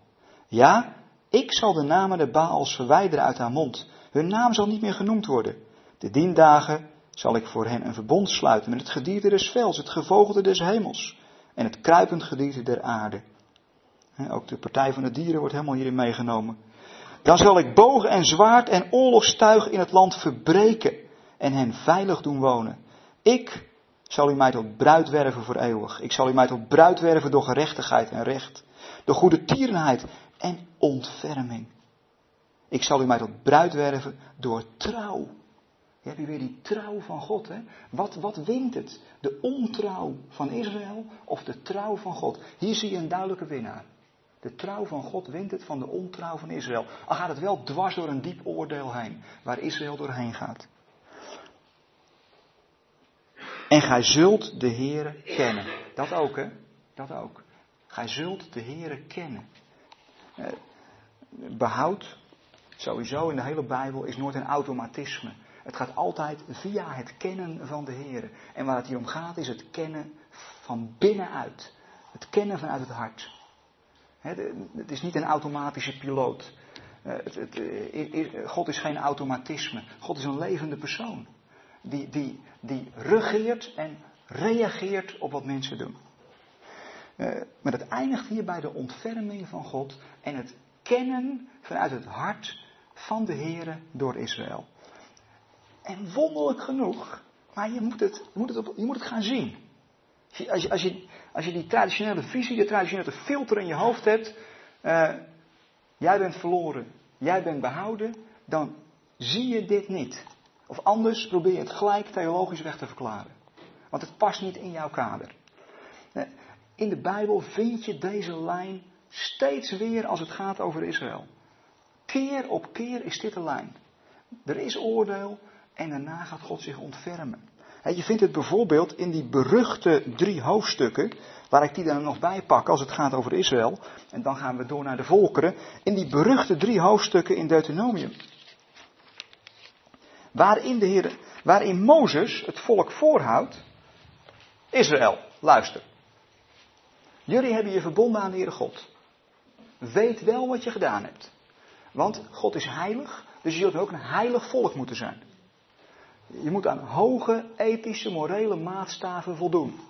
Ja, ik zal de namen de Baals verwijderen uit haar mond. Hun naam zal niet meer genoemd worden. De dien dagen zal ik voor hen een verbond sluiten met het gedierte des vels, het gevogelte des hemels en het kruipend gedierte der aarde. Ook de partij van de dieren wordt helemaal hierin meegenomen. Dan zal ik bogen en zwaard en oorlogstuig in het land verbreken en hen veilig doen wonen. Ik zal u mij tot bruid werven voor eeuwig. Ik zal u mij tot bruid werven door gerechtigheid en recht, door goede tierenheid en ontferming. Ik zal u mij tot bruid werven door trouw. Je hebt hier weer die trouw van God. Hè? Wat, wat wint het? De ontrouw van Israël of de trouw van God? Hier zie je een duidelijke winnaar. De trouw van God wint het van de ontrouw van Israël. Al gaat het wel dwars door een diep oordeel heen, waar Israël doorheen gaat. En gij zult de Heere kennen. Dat ook, hè? Dat ook. Gij zult de Heere kennen. Eh, behoud, sowieso in de hele Bijbel, is nooit een automatisme. Het gaat altijd via het kennen van de Heer. En waar het hier om gaat is het kennen van binnenuit. Het kennen vanuit het hart. het is niet een automatische piloot. Eh, eh, God is geen automatisme. God is een levende persoon. Die, die, die regeert en reageert op wat mensen doen. Uh, maar het eindigt hier bij de ontferming van God en het kennen vanuit het hart van de Heer door Israël. En wonderlijk genoeg, maar je moet het, moet het, je moet het gaan zien. Als je, als, je, als je die traditionele visie, die traditionele filter in je hoofd hebt, uh, jij bent verloren, jij bent behouden, dan zie je dit niet. Of anders probeer je het gelijk theologisch weg te verklaren. Want het past niet in jouw kader. Eh, in de Bijbel vind je deze lijn steeds weer als het gaat over Israël. Keer op keer is dit de lijn. Er is oordeel, en daarna gaat God zich ontfermen. je vindt het bijvoorbeeld in die beruchte drie hoofdstukken, waar ik die dan nog bij pak als het gaat over Israël. En dan gaan we door naar de volkeren. In die beruchte drie hoofdstukken in Deuteronomium. Waarin, de Heer, waarin Mozes het volk voorhoudt. Israël, luister. Jullie hebben je verbonden aan de Heere God. Weet wel wat je gedaan hebt. Want God is heilig, dus je zult ook een heilig volk moeten zijn. Je moet aan hoge ethische, morele maatstaven voldoen.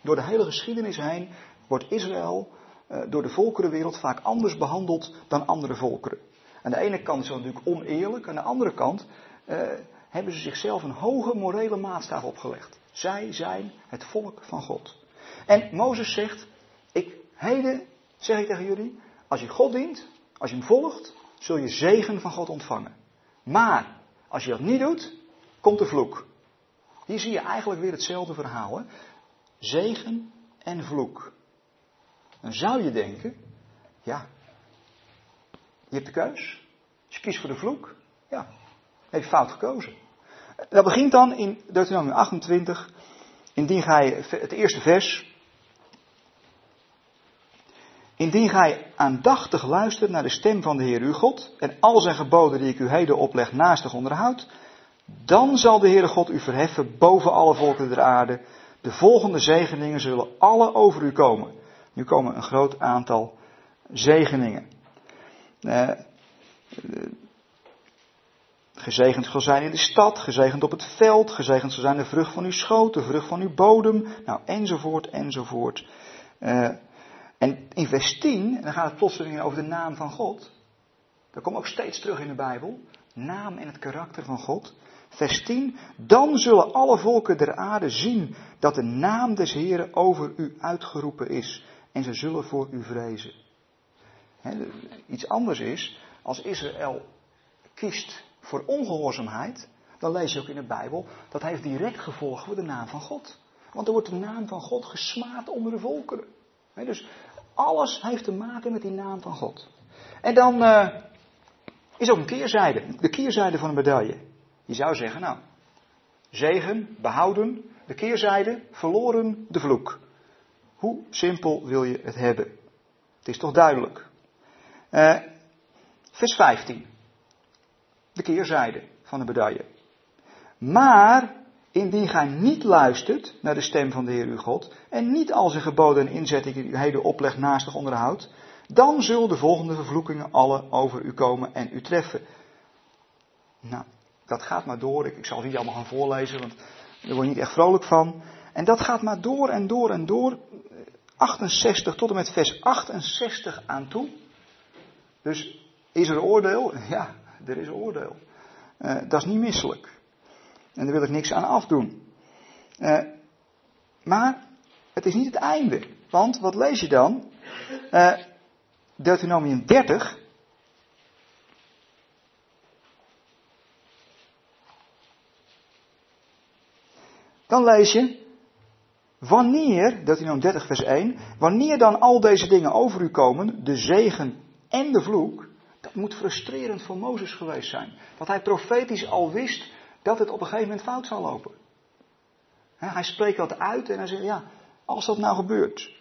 Door de hele geschiedenis heen wordt Israël uh, door de volkerenwereld vaak anders behandeld dan andere volkeren. Aan de ene kant is dat natuurlijk oneerlijk, aan de andere kant uh, hebben ze zichzelf een hoge morele maatstaf opgelegd. Zij zijn het volk van God. En Mozes zegt, ik, heden zeg ik tegen jullie, als je God dient, als je hem volgt, zul je zegen van God ontvangen. Maar als je dat niet doet, komt de vloek. Hier zie je eigenlijk weer hetzelfde verhaal. Hè? Zegen en vloek. Dan zou je denken, ja, je hebt de keus. Als je kiest voor de vloek, ja, je fout gekozen. Dat begint dan in Deuteronomium 28, indien gij, het eerste vers. Indien gij aandachtig luistert naar de stem van de Heer uw God en al zijn geboden die ik u heden opleg naastig onderhoudt, dan zal de Heere God u verheffen boven alle volken der aarde. De volgende zegeningen zullen alle over u komen. Nu komen een groot aantal zegeningen. Uh, gezegend zal zijn in de stad, gezegend op het veld, gezegend zal zijn de vrucht van uw schoot, de vrucht van uw bodem, nou enzovoort, enzovoort. Uh, en in vers 10, dan gaat het plotseling over de naam van God. Dat komt ook steeds terug in de Bijbel. Naam en het karakter van God. Vers 10. Dan zullen alle volken der aarde zien dat de naam des Heren over u uitgeroepen is. En ze zullen voor u vrezen. iets anders is, als Israël kiest voor ongehoorzaamheid, dan lees je ook in de Bijbel, dat heeft direct gevolgen voor de naam van God. Want er wordt de naam van God gesmaad onder de volkeren. dus alles heeft te maken met die naam van God. En dan uh, is ook een keerzijde, de keerzijde van een medaille. Je zou zeggen, nou, zegen, behouden, De keerzijde, verloren de vloek. Hoe simpel wil je het hebben? Het is toch duidelijk. Uh, vers 15. De keerzijde van de medaille. Maar indien gij niet luistert naar de stem van de Heer uw God en niet al zijn geboden en inzettingen oplegt naastig onderhoudt, dan zullen de volgende vervloekingen alle over u komen en u treffen. Nou, dat gaat maar door. Ik, ik zal het niet allemaal gaan voorlezen, want daar word je niet echt vrolijk van. En dat gaat maar door en door en door. 68 tot en met vers 68 aan toe. Dus is er oordeel? Ja, er is oordeel. Uh, dat is niet misselijk. En daar wil ik niks aan afdoen. Uh, maar het is niet het einde. Want wat lees je dan? Uh, Deuteronomium 30. Dan lees je, wanneer, Deuteronomium 30 vers 1, wanneer dan al deze dingen over u komen, de zegen en de vloek, dat moet frustrerend voor Mozes geweest zijn. Dat hij profetisch al wist dat het op een gegeven moment fout zal lopen. Hij spreekt dat uit en hij zegt, ja, als dat nou gebeurt.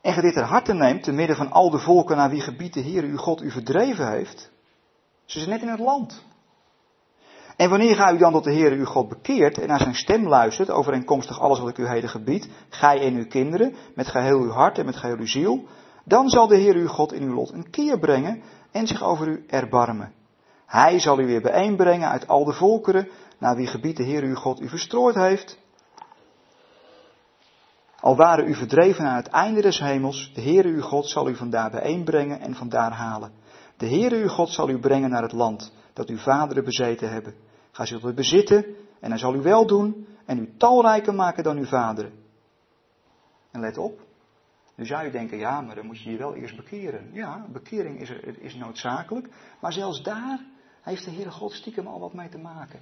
En je dit ter harte neemt, te midden van al de volken naar wie gebied de Heer uw God u verdreven heeft. Ze zijn net in het land. En wanneer gij u dan tot de Heer uw God bekeert en naar zijn stem luistert, overeenkomstig alles wat ik u heden gebied, gij en uw kinderen, met geheel uw hart en met geheel uw ziel, dan zal de Heer uw God in uw lot een keer brengen en zich over u erbarmen. Hij zal u weer bijeenbrengen uit al de volkeren, naar wie gebied de Heer uw God u verstrooid heeft. Al waren u verdreven aan het einde des hemels, de Heer uw God zal u vandaar bijeenbrengen en vandaar halen. De Heer uw God zal u brengen naar het land dat uw vaderen bezeten hebben. Ga zult het bezitten en hij zal u wel doen en u talrijker maken dan uw vaderen. En let op, nu zou je denken, ja, maar dan moet je je wel eerst bekeren. Ja, bekering is, is noodzakelijk, maar zelfs daar heeft de Heere God stiekem al wat mee te maken.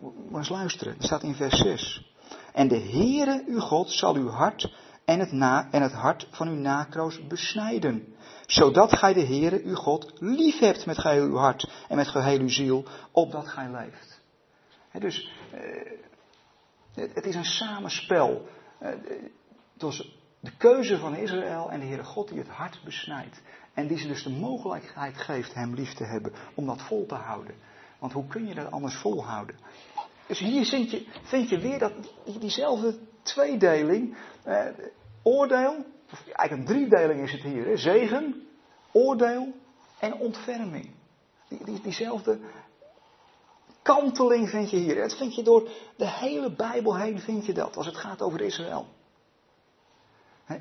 Maar eens luisteren, het staat in vers 6. En de Heere uw God zal uw hart en het, na, en het hart van uw nakroos besnijden. Zodat gij de Heere uw God lief hebt met geheel uw hart en met geheel uw ziel, opdat gij leeft. dus eh, het, is een samenspel. Uh, de keuze van Israël en de Heere God die het hart besnijdt. En die ze dus de mogelijkheid geeft hem lief te hebben om dat vol te houden. Want hoe kun je dat anders volhouden? Dus hier vind je, je weer dat, diezelfde tweedeling. Eh, oordeel, of eigenlijk een driedeling is het hier. Hè? Zegen, oordeel en ontferming. Die, diezelfde kanteling vind je hier. Dat vind je door de hele Bijbel heen vind je dat. Als het gaat over Israël.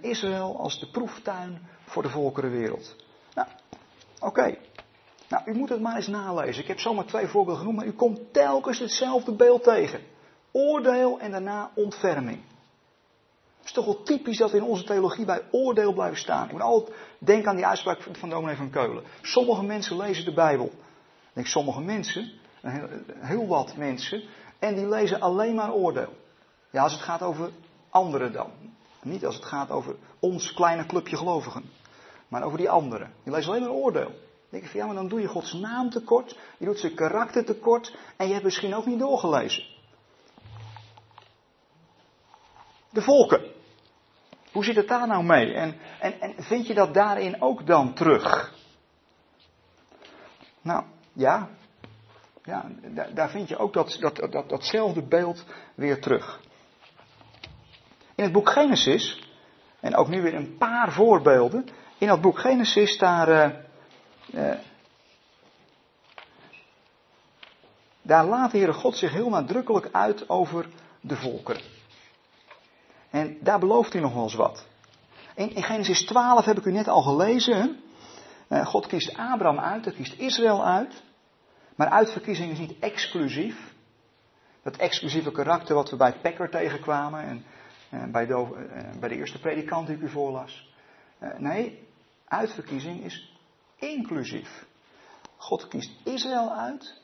Israël als de proeftuin voor de volkerenwereld. Nou, oké. Nou, u moet het maar eens nalezen. Ik heb zomaar twee voorbeelden genoemd, maar u komt telkens hetzelfde beeld tegen. Oordeel en daarna ontferming. Het is toch wel typisch dat we in onze theologie bij oordeel blijven staan. Ik moet altijd denken aan die uitspraak van dominee van Keulen. Sommige mensen lezen de Bijbel. Ik denk sommige mensen, heel wat mensen, en die lezen alleen maar oordeel. Ja, als het gaat over anderen dan. Niet als het gaat over ons kleine clubje gelovigen. Maar over die anderen. Die lezen alleen maar oordeel. Dan denk ik van ja, maar dan doe je Gods naam tekort. Je doet zijn karakter tekort. En je hebt misschien ook niet doorgelezen. De volken. Hoe zit het daar nou mee? En, en, en vind je dat daarin ook dan terug? Nou, ja. Ja, daar vind je ook dat, dat, dat, datzelfde beeld weer terug. In het boek Genesis, en ook nu weer een paar voorbeelden. In dat boek Genesis daar, uh, uh, daar laat de Heere God zich heel nadrukkelijk uit over de volkeren. En daar belooft hij nog wel eens wat. In, Genesis 12 heb ik u net al gelezen. Uh, God kiest Abraham uit, hij kiest Israël uit. Maar uitverkiezing is niet exclusief. Dat exclusieve karakter wat we bij Pekker tegenkwamen. En eh, bij de, eh, bij de eerste predikant die ik u voorlas. Eh, nee, uitverkiezing is inclusief. God kiest Israël uit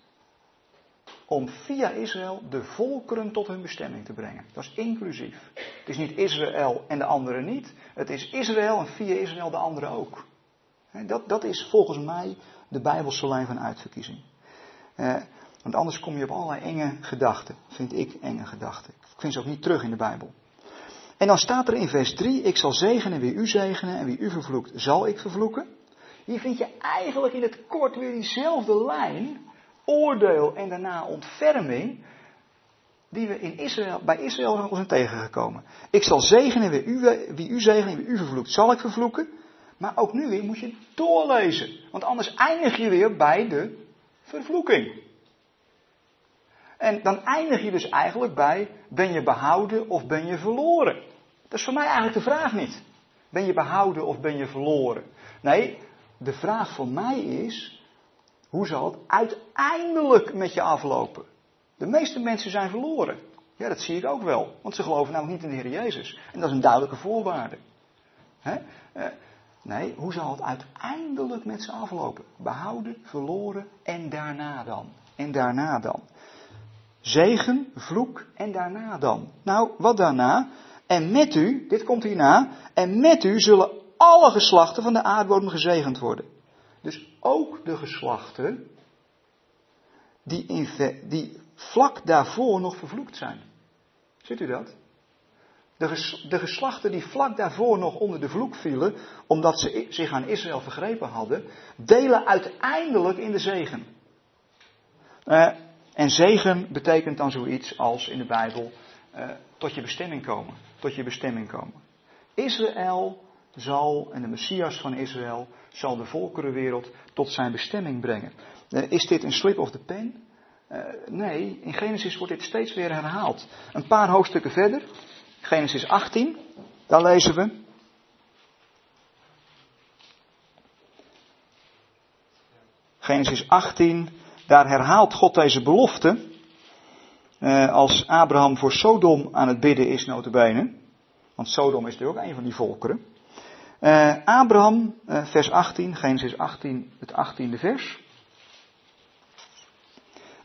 om via Israël de volkeren tot hun bestemming te brengen. Dat is inclusief. Het is niet Israël en de anderen niet. Het is Israël en via Israël de anderen ook. Dat, dat is volgens mij de Bijbelse lijn van uitverkiezing. Want anders kom je op allerlei enge gedachten. Vind ik enge gedachten. Ik vind ze ook niet terug in de Bijbel. En dan staat er in vers 3, ik zal zegenen wie u zegenen en wie u vervloekt, zal ik vervloeken. Hier vind je eigenlijk in het kort weer diezelfde lijn, oordeel en daarna ontferming, die we in Israël, bij Israël zijn tegengekomen. Ik zal zegenen wie u, wie u zegenen en wie u vervloekt, zal ik vervloeken. Maar ook nu weer moet je doorlezen, want anders eindig je weer bij de vervloeking. En dan eindig je dus eigenlijk bij, ben je behouden of ben je verloren? Dat is voor mij eigenlijk de vraag niet. Ben je behouden of ben je verloren? Nee, de vraag voor mij is, hoe zal het uiteindelijk met je aflopen? De meeste mensen zijn verloren. Ja, dat zie ik ook wel. Want ze geloven namelijk niet in de Heer Jezus. En dat is een duidelijke voorwaarde. Hè? Eh, nee, hoe zal het uiteindelijk met ze aflopen? Behouden, verloren en daarna dan? En daarna dan? Zegen, vloek en daarna dan? Nou, wat daarna? En met u, dit komt hierna, en met u zullen alle geslachten van de aardbodem gezegend worden. Dus ook de geslachten die, die vlak daarvoor nog vervloekt zijn. Ziet u dat? De, de geslachten die vlak daarvoor nog onder de vloek vielen, omdat ze zich aan Israël vergrepen hadden, delen uiteindelijk in de zegen. Uh, en zegen betekent dan zoiets als in de Bijbel uh, tot je bestemming komen. Tot je bestemming komen. Israël zal, en de Messias van Israël, zal de volkerenwereld tot zijn bestemming brengen. Uh, is dit een slip of the pen? Uh, nee, in Genesis wordt dit steeds weer herhaald. Een paar hoofdstukken verder, Genesis 18, daar lezen we. Genesis 18, daar herhaalt God deze belofte. Uh, als Abraham voor Sodom aan het bidden is, notabene. Want Sodom is natuurlijk ook een van die volkeren. Uh, Abraham, uh, vers 18, Genesis 18, het 18e vers.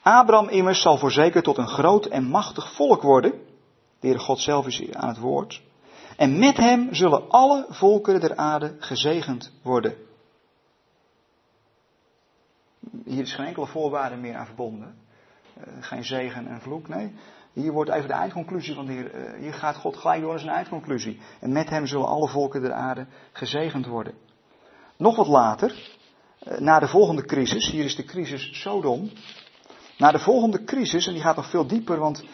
Abraham immers zal voorzeker tot een groot en machtig volk worden. De Heer God zelf is aan het woord. En met hem zullen alle volkeren der aarde gezegend worden. Hier is geen enkele voorwaarde meer aan verbonden. Uh, geen zegen en vloek, nee. Hier wordt even de eindconclusie van de Heer. Uh, hier gaat God gelijk door naar zijn eindconclusie. En met hem zullen alle volken der aarde gezegend worden. Nog wat later, uh, na de volgende crisis, hier is de crisis Sodom. Na de volgende crisis, en die gaat nog veel dieper, want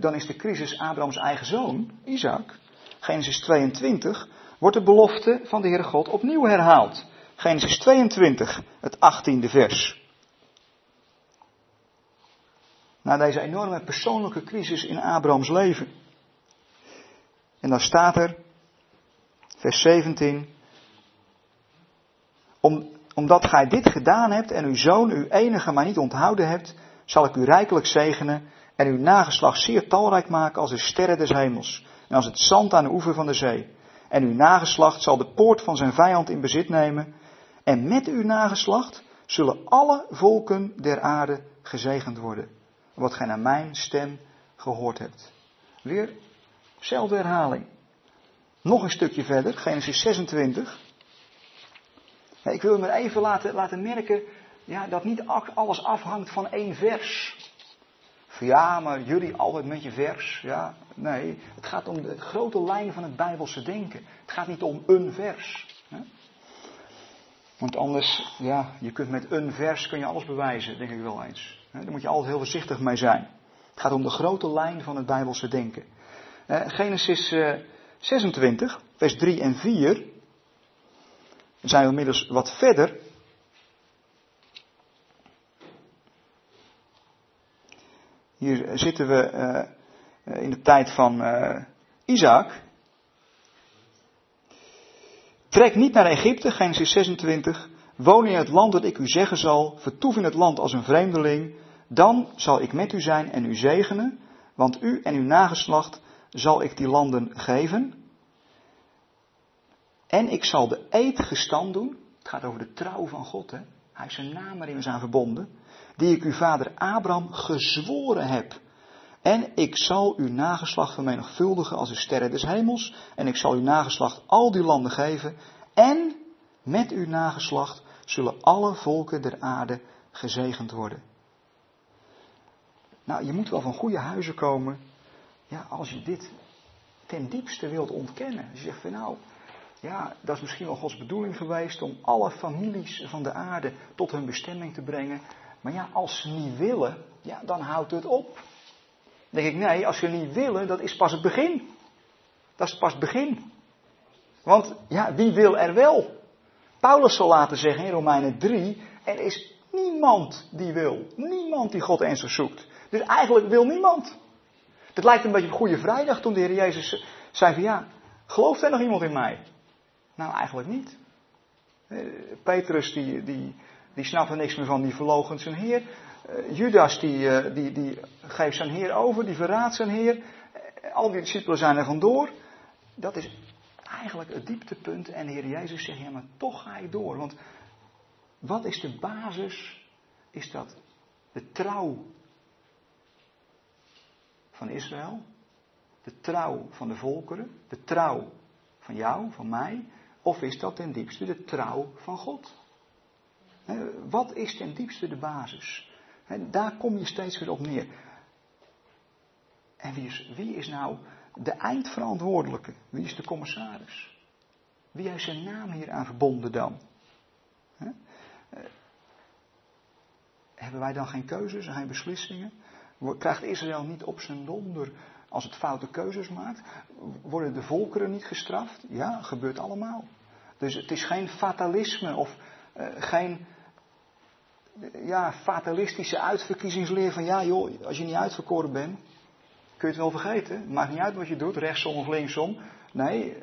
dan is de crisis Abrahams eigen zoon, Isaac. Genesis 22, wordt de belofte van de Heere God opnieuw herhaald. Genesis 22, het 18e vers. Na deze enorme persoonlijke crisis in Abrahams leven. En dan staat er, vers 17, Om, omdat gij dit gedaan hebt en uw zoon, uw enige, maar niet onthouden hebt, zal ik u rijkelijk zegenen en uw nageslacht zeer talrijk maken als de sterren des hemels en als het zand aan de oever van de zee. En uw nageslacht zal de poort van zijn vijand in bezit nemen. En met uw nageslacht zullen alle volken der aarde gezegend worden. Wat gij naar mijn stem gehoord hebt. Weer, zelfde herhaling. Nog een stukje verder, Genesis 26. Ik wil me even laten, laten merken ja, dat niet alles afhangt van één vers. Ja, maar jullie altijd met je vers. Ja, nee, het gaat om de grote lijn van het Bijbelse denken. Het gaat niet om een vers. Hè? Want anders, ja, je kunt met een vers kun je alles bewijzen, denk ik wel eens. Daar moet je altijd heel voorzichtig mee zijn. Het gaat om de grote lijn van het Bijbelse denken. Genesis 26, vers 3 en 4. Dan zijn we inmiddels wat verder. Hier zitten we uh, in de tijd van Isaac. Trek niet naar Egypte, Genesis 26. Woon in het land dat ik u zeggen zal. Vertoef in het land als een vreemdeling. Dan zal ik met u zijn en u zegenen. Want u en uw nageslacht zal ik die landen geven. En ik zal de eed gestand doen. Het gaat over de trouw van God. Hè? Hij is zijn naam erin aan verbonden die ik uw vader Abraham gezworen heb. En ik zal uw nageslacht vermenigvuldigen als de sterren des hemels. En ik zal uw nageslacht al die landen geven. En met uw nageslacht zullen alle volken der aarde gezegend worden. Nou, je moet wel van goede huizen komen. Ja, als je dit ten diepste wilt ontkennen. Je zegt van nou, ja, dat is misschien wel Gods bedoeling geweest om alle families van de aarde tot hun bestemming te brengen. Maar ja, als ze niet willen, ja, dan houdt het op. Dan denk ik, nee, als ze niet willen, dat is pas het begin. Dat is pas het begin. Want ja, wie wil er wel? Paulus zal laten zeggen in Romeinen 3, er is niemand die wil. Niemand die God ernstig zoekt. Dus eigenlijk wil niemand. Het lijkt een beetje op Goede Vrijdag toen de Heer Jezus zei van ja, gelooft er nog iemand in mij? Nou, eigenlijk niet. Eh, Petrus die, die, die snapt er niks meer van, die verloochent zijn Heer. Eh, Judas die, eh, die, die geeft zijn Heer over, die verraadt zijn Heer. Al die discipelen zijn er vandoor. Dat is eigenlijk het dieptepunt. En de Heer Jezus zegt, ja maar toch ga ik door. Want wat is de basis? Is dat de trouw van Israël? De trouw van de volkeren? De trouw van jou, van mij? Of is dat ten diepste de trouw van God? Wat is ten diepste de basis? Daar kom je steeds weer op neer. En wie is, wie is nou de eindverantwoordelijke? Wie is de commissaris? Wie heeft zijn naam hier aan verbonden dan? Hebben wij dan geen keuzes en geen beslissingen? Krijgt Israël niet op zijn donder als het foute keuzes maakt? Worden de volkeren niet gestraft? Ja, gebeurt allemaal. Dus het is geen fatalisme of uh, geen ja, fatalistische uitverkiezingsleer van ja joh, als je niet uitverkoren bent, kun je het wel vergeten. Maakt niet uit wat je doet, rechtsom of linksom. Nee,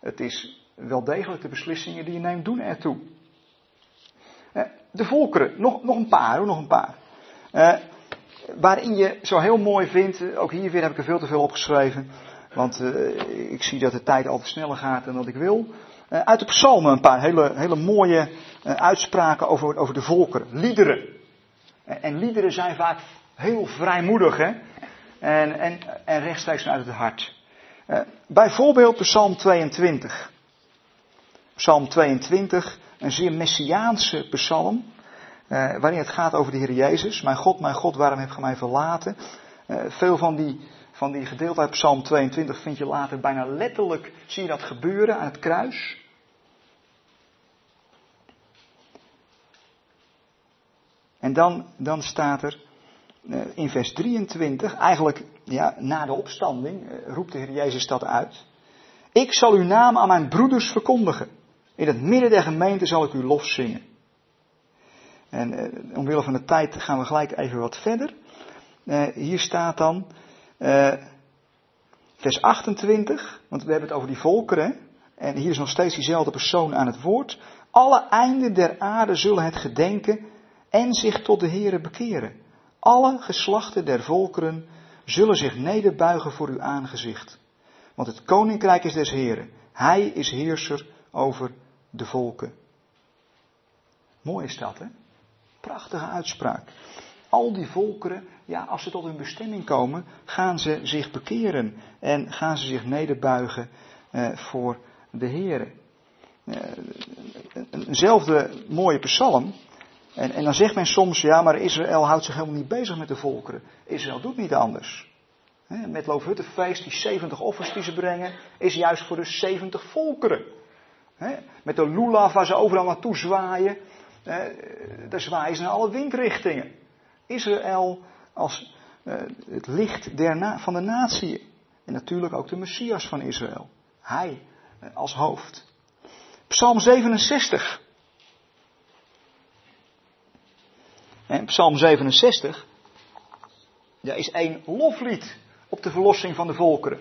het is wel degelijk de beslissingen die je neemt doen ertoe. Eh, de volkeren, nog, nog een paar nog een paar. Waarin je zo heel mooi vindt, ook hier weer heb ik er veel te veel opgeschreven. Want uh, ik zie dat de tijd altijd sneller gaat dan dat ik wil. Uh, uit de psalmen een paar hele, hele mooie uitspraken over, over de volkeren. Liederen. En, en, liederen zijn vaak heel vrijmoedig hè. En, en, en rechtstreeks uit het hart. bijvoorbeeld Psalm 22. Psalm 22, een zeer messiaanse psalm. Uh, waarin het gaat over de Heer Jezus. Mijn God, mijn God, waarom heb je mij verlaten? Uh, veel van die, van die gedeelte uit Psalm 22 vind je later bijna letterlijk, zie je dat gebeuren aan het kruis. En dan, dan staat er uh, in vers 23, eigenlijk ja, na de opstanding, roept de Heer Jezus dat uit. Ik zal uw naam aan mijn broeders verkondigen. In het midden der gemeente zal ik uw lof zingen. En uh, omwille van de tijd gaan we gelijk even wat verder. Uh, hier staat dan uh, vers 28, want we hebben het over die volkeren. En hier is nog steeds diezelfde persoon aan het woord. Alle einden der aarde zullen het gedenken en zich tot de Here bekeren. Alle geslachten der volkeren zullen zich nederbuigen voor uw aangezicht. Want het koninkrijk is des Heren. Hij is heerser over de volken. Mooi is dat, hè? Prachtige uitspraak. Al die volkeren, ja, als ze tot hun bestemming komen, gaan ze zich bekeren en gaan ze zich nederbuigen eh, voor de Heer. Eh, eenzelfde mooie psalm. En, en dan zegt men soms, ja, maar Israël houdt zich helemaal niet bezig met de volkeren. Israël doet niet anders. Met Loofhuttenfeest, die 70 offers die ze brengen, is juist voor de 70 volkeren. Met de lulav waar ze overal naartoe zwaaien, daar zwaaien ze naar alle windrichtingen. Israël als uh, het licht van de natie. En natuurlijk ook de Messias van Israël. Hij uh, als hoofd. Psalm 67. En Psalm 67 ja, is een loflied op de verlossing van de volkeren.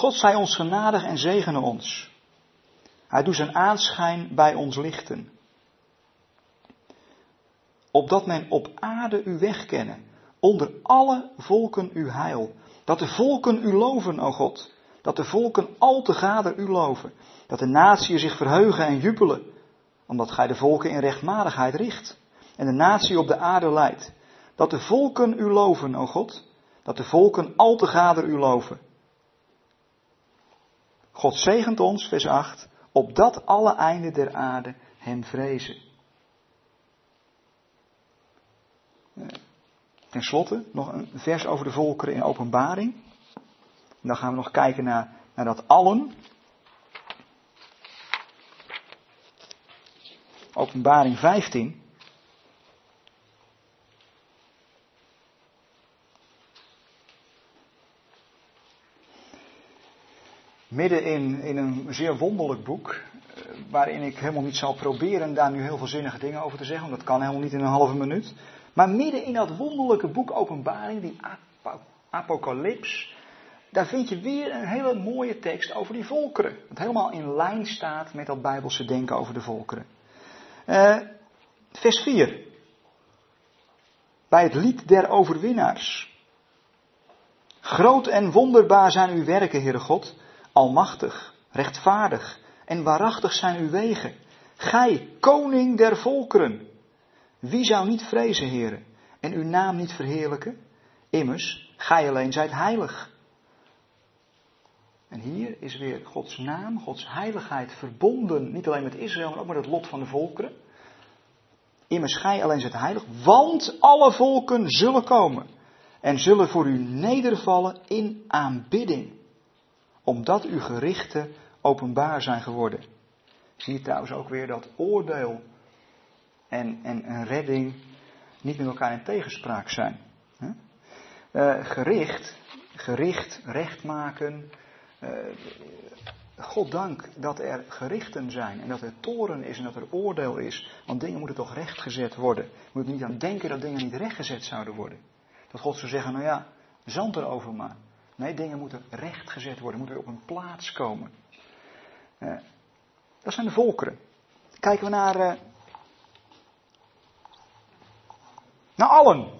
God zij ons genadig en zegene ons. Hij doet zijn aanschijn bij ons lichten. Opdat men op aarde u weg kennen, onder alle volken uw heil. Dat de volken u loven, o God. Dat de volken al te gader u loven. Dat de natieën zich verheugen en jubelen. Omdat gij de volken in rechtmatigheid richt. En de natie op de aarde leidt. Dat de volken u loven, o God. Dat de volken al te gader u loven. God zegent ons, vers 8, opdat alle einden der aarde hem vrezen. Ten slotte nog een vers over de volkeren in openbaring. dan gaan we nog kijken naar, naar dat allen. Openbaring 15. Midden in, in een zeer wonderlijk boek, eh, waarin ik helemaal niet zal proberen daar nu heel veel zinnige dingen over te zeggen, want dat kan helemaal niet in een halve minuut. Maar midden in dat wonderlijke boek Openbaring, die Apocalyps, daar vind je weer een hele mooie tekst over die volkeren. Dat helemaal in lijn staat met dat Bijbelse denken over de volkeren. Uh, vers 4. Bij het lied der overwinnaars. Groot en wonderbaar zijn uw werken, Heere God. Almachtig, rechtvaardig en waarachtig zijn uw wegen. Gij, koning der volkeren. Wie zou niet vrezen, heren, en uw naam niet verheerlijken? Immers, gij alleen zijt heilig. En hier is weer Gods naam, Gods heiligheid verbonden, niet alleen met Israël, maar ook met het lot van de volkeren. Immers, gij alleen zijt heilig, want alle volken zullen komen en zullen voor u nedervallen in aanbidding, omdat uw gerichten openbaar zijn geworden. Zie je trouwens ook weer dat oordeel en, en een redding niet met elkaar in tegenspraak zijn. Uh, gericht, gericht, recht maken. Uh, God dank dat er gerichten zijn en dat er toren is en dat er oordeel is. Want dingen moeten toch rechtgezet worden. Je moet niet aan denken dat dingen niet rechtgezet zouden worden. Dat God zou zeggen, nou ja, zand erover maar. Nee, dingen moeten rechtgezet worden, moeten op een plaats komen. Uh, dat zijn de volkeren. Kijken we naar Naar allen.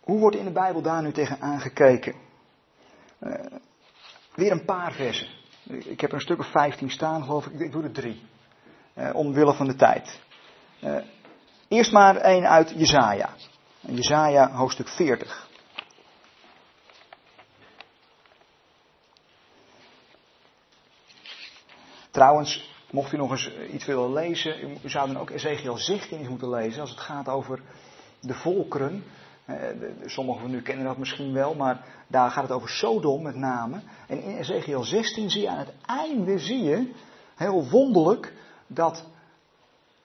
Hoe wordt in de Bijbel daar nu tegen aangekeken? Weer een paar versen. Ik heb er een stuk of 15 staan, geloof ik. Ik doe er drie. Omwille van de tijd. Eerst maar één uit Jezaja. Jezaja hoofdstuk 40. Trouwens, mocht u nog eens iets willen lezen, u zou dan ook Ezekiel 16 eens moeten lezen als het gaat over de volkeren. Eh, sommigen van u kennen dat misschien wel, maar daar gaat het over Sodom met name. En in Ezekiel 16 zie je aan het einde, zie je, heel wonderlijk, dat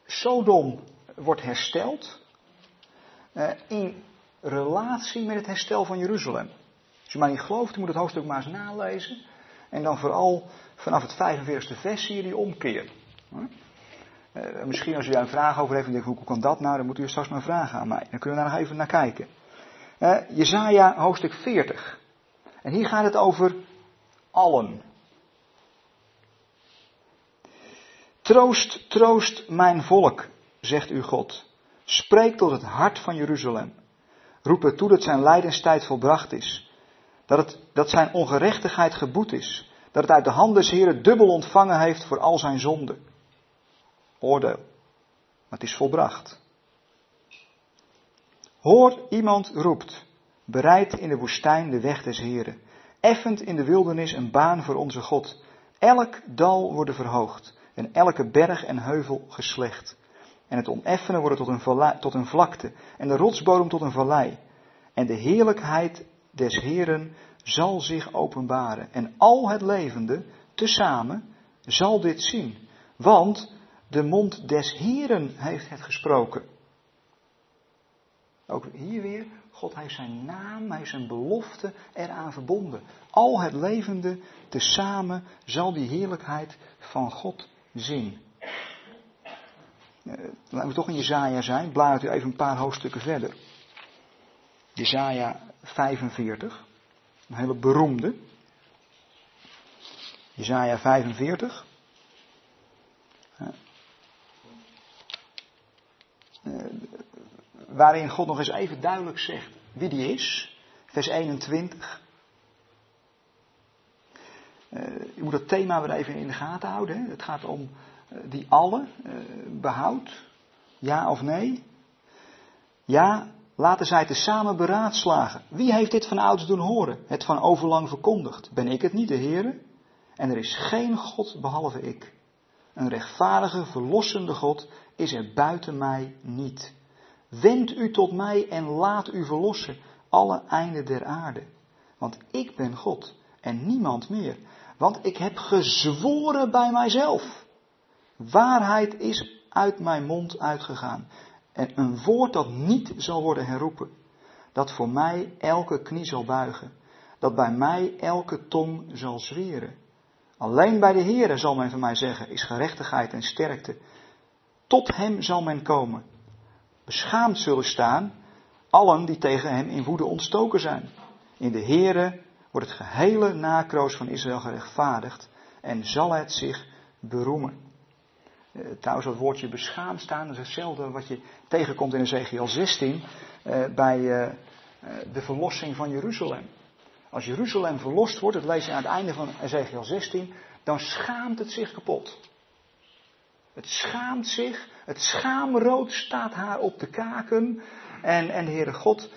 Sodom wordt hersteld eh, in relatie met het herstel van Jeruzalem. Als je mij niet gelooft, moet het hoofdstuk maar eens nalezen. En dan vooral vanaf het 45e vers zie je die omkeer. Uh, misschien als u daar een vraag over heeft en denkt, hoe kan dat nou? Dan moet u straks maar vragen aan mij. Dan kunnen we daar nog even naar kijken. Uh, Jezaja hoofdstuk 40. En hier gaat het over allen. Troost, troost mijn volk, zegt u God. Spreek tot het hart van Jeruzalem. Roep het toe dat zijn lijdenstijd volbracht is. Dat, het, dat zijn ongerechtigheid geboet is. Dat het uit de hand des Heren dubbel ontvangen heeft voor al zijn zonden. Oordeel. Maar het is volbracht. Hoor, iemand roept. Bereid in de woestijn de weg des Heren. Effend in de wildernis een baan voor onze God. Elk dal wordt verhoogd. En elke berg en heuvel geslecht. En het oneffenen wordt tot een, tot een vlakte. En de rotsbodem tot een vallei. En de heerlijkheid des Heren zal zich openbaren. En al het levende, tezamen, zal dit zien. Want de mond des Heren heeft het gesproken. Ook hier weer, God heeft zijn naam, hij heeft zijn belofte eraan verbonden. Al het levende, tezamen, zal die heerlijkheid van God zien. Uh, laten we toch in Jezaja zijn, bladert u even een paar hoofdstukken verder. Jezaja 45. Een hele beroemde. Jezaja 45. Uh, waarin God nog eens even duidelijk zegt wie die is. Vers 21. Uh, je moet dat thema weer even in de gaten houden. Hè? Het gaat om die alle, uh, behoud, ja of nee. Ja, laten zij tezamen beraadslagen. Wie heeft dit van ouders doen horen? Het van overlang verkondigd. Ben ik het niet, de Heere? En er is geen God behalve ik. Een rechtvaardige, verlossende God is er buiten mij niet. Wend u tot mij en laat u verlossen, alle einden der aarde. Want ik ben God en niemand meer. Want ik heb gezworen bij mijzelf. Waarheid is uit mijn mond uitgegaan. En een woord dat niet zal worden herroepen. Dat voor mij elke knie zal buigen. Dat bij mij elke tong zal zweren. Alleen bij de Heere zal men van mij zeggen, is gerechtigheid en sterkte. Tot hem zal men komen. Beschaamd zullen staan allen die tegen hem in woede ontstoken zijn. In de Heere wordt het gehele nakroos van Israël gerechtvaardigd en zal het zich beroemen. Uh, trouwens, dat woordje beschaamd staan is hetzelfde wat je tegenkomt in Ezekiel 16 uh, bij uh, de verlossing van Jeruzalem. Als Jeruzalem verlost wordt, dat lees je aan het einde van Ezekiel 16, dan schaamt het zich kapot. Het schaamt zich, het schaamrood staat haar op de kaken. En, en de Heere God,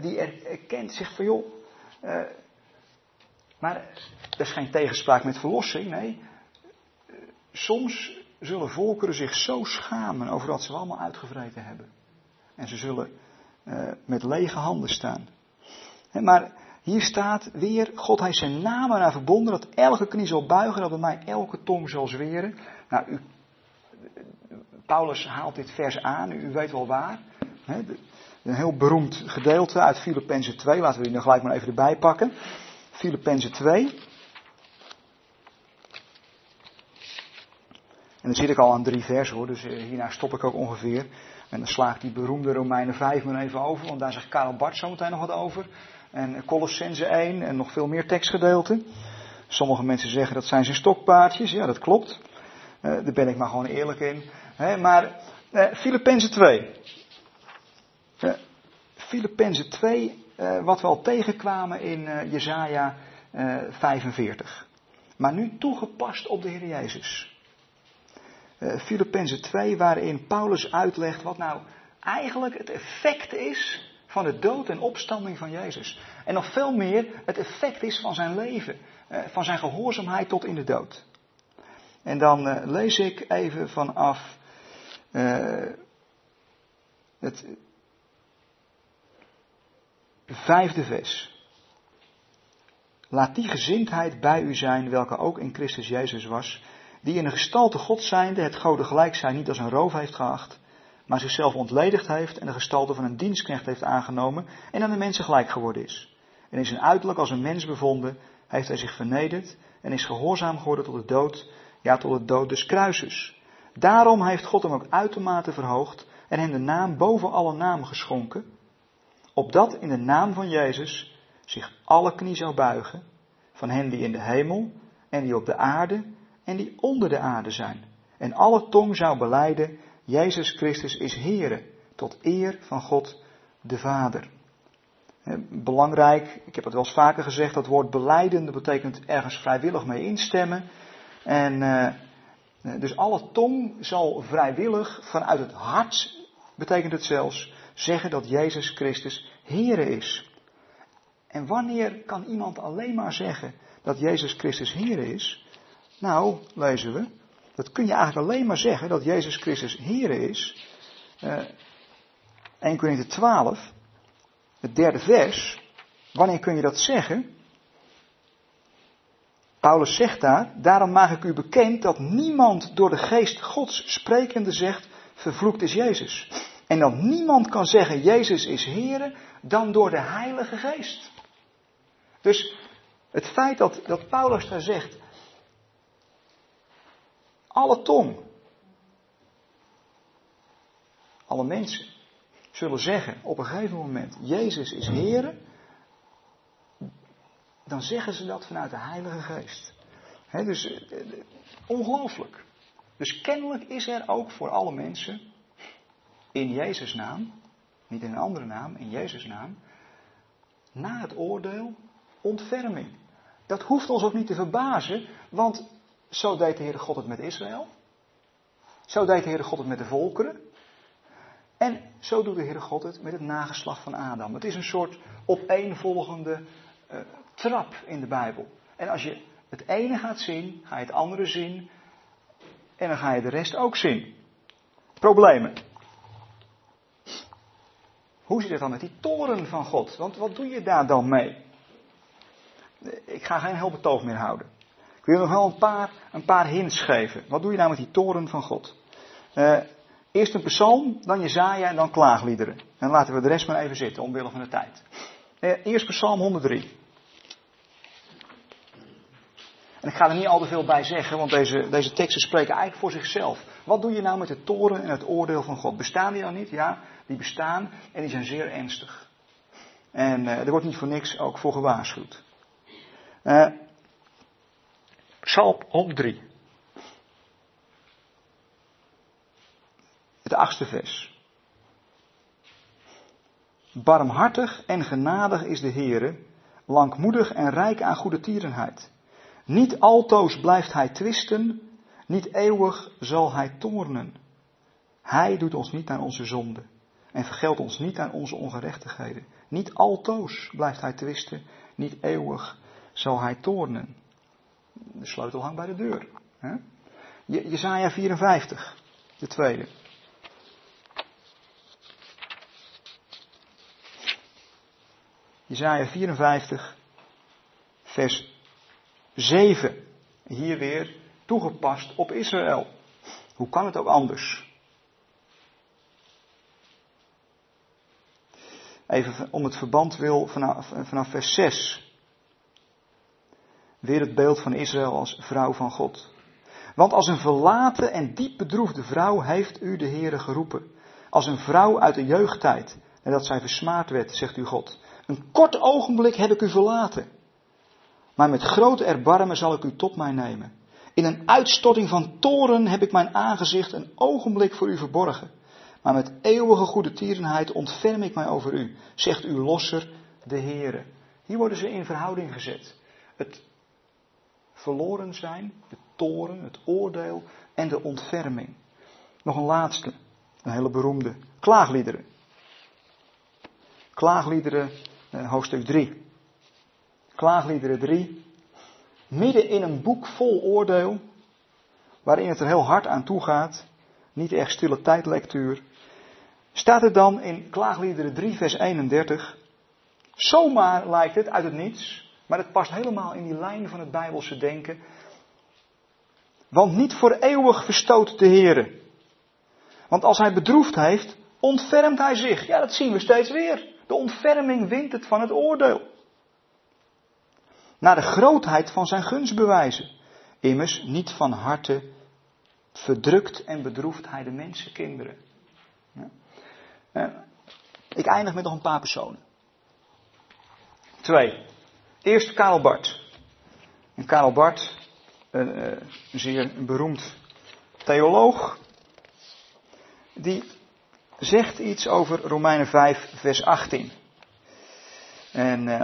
die erkent zich van joh. Maar dat is geen tegenspraak met verlossing, nee. Soms zullen volkeren zich zo schamen over wat ze allemaal uitgevreten hebben. En ze zullen met lege handen staan. Maar hier staat weer, God heeft zijn naam aan verbonden, dat elke knie zal buigen, dat bij mij elke tong zal zweren. Nou, u, Paulus haalt dit vers aan, u weet wel waar. Een heel beroemd gedeelte uit Filippenzen 2, laten we die nog gelijk maar even erbij pakken. Filippenzen 2. En dan zit ik al aan drie versen hoor, dus hierna stop ik ook ongeveer. En dan slaagt die beroemde Romeinen 5 maar even over, want daar zegt Karel Bart zo meteen nog wat over. En Colossense 1 en nog veel meer tekstgedeelten. Sommige mensen zeggen dat zijn zijn stokpaardjes. Ja, dat klopt. Uh, daar ben ik maar gewoon eerlijk in. Maar uh, Filippenzen 2. Uh, Filippenzen 2, uh, wat we al tegenkwamen in Jezaja 45. Maar nu toegepast op de Heer Jezus. Filippenzen 2, waarin Paulus uitlegt wat nou eigenlijk het effect is van de dood en opstanding van Jezus. En nog veel meer het effect is van zijn leven, van zijn gehoorzaamheid tot in de dood. En dan uh, lees ik even vanaf het vijfde vers. Laat die gezindheid bij u zijn, welke ook in Christus Jezus was, die in de gestalte God zijnde het Gode gelijk zijn niet als een roof heeft geacht, maar zichzelf ontledigd heeft en de gestalte van een dienstknecht heeft aangenomen en aan de mensen gelijk geworden is. En in zijn uiterlijk als een mens bevonden, heeft hij zich vernederd en is gehoorzaam geworden tot de dood, ja tot de dood des kruises. Daarom heeft God hem ook uitermate verhoogd en hem de naam boven alle namen geschonken, opdat in de naam van Jezus zich alle knie zou buigen, van hen die in de hemel en die op de aarde en die onder de aarde zijn. En alle tong zou beleiden, Jezus Christus is Heere, tot eer van God de Vader. Belangrijk, ik heb het wel eens vaker gezegd, dat woord beleiden, dat betekent ergens vrijwillig mee instemmen. En uh, dus alle tong zal vrijwillig vanuit het hart, betekent het zelfs, zeggen dat Jezus Christus Heere is. En wanneer kan iemand alleen maar zeggen dat Jezus Christus Heere is? Nou, lezen we, dat kun je eigenlijk alleen maar zeggen dat Jezus Christus Heere is. Uh, 1 Corinthië 12, het derde vers. Wanneer kun je dat zeggen? Paulus zegt daar, daarom maak ik u bekend dat niemand door de geest Gods sprekende zegt, vervloekt is Jezus. En dat niemand kan zeggen, Jezus is Heere, dan door de Heilige Geest. Dus het feit dat, dat Paulus daar zegt, alle tong, alle mensen zullen zeggen op een gegeven moment, Jezus is Heere, dan zeggen ze dat vanuit de Heilige Geest. Dus ongelooflijk. Dus kennelijk is er ook voor alle mensen in Jezus' naam, niet in een andere naam, in Jezus' naam, na het oordeel ontferming. Dat hoeft ons ook niet te verbazen, want zo deed de Heere God het met Israël. Zo deed de Heere God het met de volkeren. En zo doet de Heere God het met het nageslacht van Adam. Het is een soort opeenvolgende uh, trap in de Bijbel. En als je het ene gaat zien, ga je het andere zien. En dan ga je de rest ook zien. Problemen. Hoe zit het dan met die toren van God? Want wat doe je daar dan mee? Ik ga geen heel betoog meer houden. Ik wil nog wel een paar, een paar hints geven. Wat doe je nou met die toren van God? Uh, eerst een psalm, dan Jezaja en dan klaagliederen. En laten we de rest maar even zitten, omwille van de tijd. Uh, eerst psalm 103. En ik ga er niet al te veel bij zeggen, want deze, deze teksten spreken eigenlijk voor zichzelf. Wat doe je nou met de toren en het oordeel van God? Bestaan die dan niet? Ja, die bestaan en die zijn zeer ernstig. En uh, er wordt niet voor niks ook voor gewaarschuwd. Uh, Psalm 103. Het achtste vers. Barmhartig en genadig is de Heere, langmoedig en rijk aan goede tierenheid. Niet altoos blijft hij twisten, niet eeuwig zal hij toornen. Hij doet ons niet aan onze zonden en vergeldt ons niet aan onze ongerechtigheden. Niet altoos blijft hij twisten, niet eeuwig zal hij toornen. De sleutel hangt bij de deur. Hè? Jezaja 54, de tweede. Jezaja 54, vers 7. Hier weer toegepast op Israël. Hoe kan het ook anders? Even om het verband wil vanaf, vanaf vers 6. Weer het beeld van Israël als vrouw van God. Want als een verlaten en diep bedroefde vrouw heeft u de Heere geroepen. Als een vrouw uit de jeugdtijd, nadat zij versmaad werd, zegt u God. Een kort ogenblik heb ik u verlaten. Maar met grote erbarmen zal ik u tot mij nemen. In een uitstorting van toren heb ik mijn aangezicht een ogenblik voor u verborgen. Maar met eeuwige goede tierenheid ontferm ik mij over u, zegt uw losser, de Heere. Hier worden ze in verhouding gezet. Het verloren zijn, de toren, het oordeel en de ontferming. Nog een laatste, een hele beroemde. Klaagliederen. Klaagliederen, eh, hoofdstuk 3. Klaagliederen 3. Midden in een boek vol oordeel, waarin het er heel hard aan toe gaat, niet echt stille tijdlectuur, staat er dan in Klaagliederen 3, vers 31. Zomaar lijkt het uit het niets, maar het past helemaal in die lijn van het Bijbelse denken. Want niet voor eeuwig verstoot de Heer. Want als hij bedroefd heeft, ontfermt hij zich. Ja, dat zien we steeds weer. De ontferming wint het van het oordeel. Naar de grootheid van zijn gunstbewijzen. Immers niet van harte verdrukt en bedroeft hij de mensenkinderen. Ja. Ik eindig met nog een paar personen. Twee. Eerst Karel Bart. En Karel Bart, een, eh, een zeer beroemd theoloog, die zegt iets over Romeinen 5, vers 18. En uh,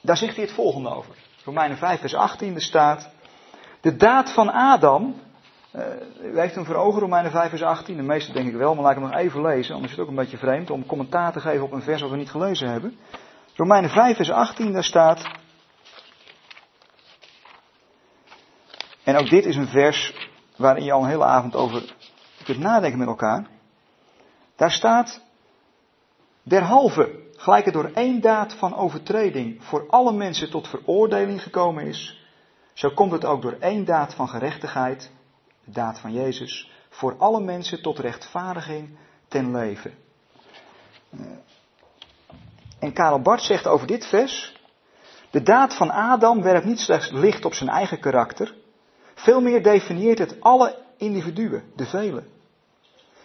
daar zegt hij het volgende over. Romeinen 5, vers 18, er staat: De daad van Adam. Uh, u heeft hem voor ogen, Romeinen 5, vers 18. De meeste denk ik wel, maar laat ik hem nog even lezen. Anders is het ook een beetje vreemd om commentaar te geven op een vers wat we niet gelezen hebben. Romeinen 5, vers 18, daar staat. En ook dit is een vers waarin je al een hele avond over kunt nadenken met elkaar. Daar staat. Derhalve, gelijk het door één daad van overtreding voor alle mensen tot veroordeling gekomen is, zo komt het ook door één daad van gerechtigheid, de daad van Jezus, voor alle mensen tot rechtvaardiging ten leven. En Karel Bart zegt over dit vers, de daad van Adam werpt niet slechts licht op zijn eigen karakter, veel meer definieert het alle individuen, de velen.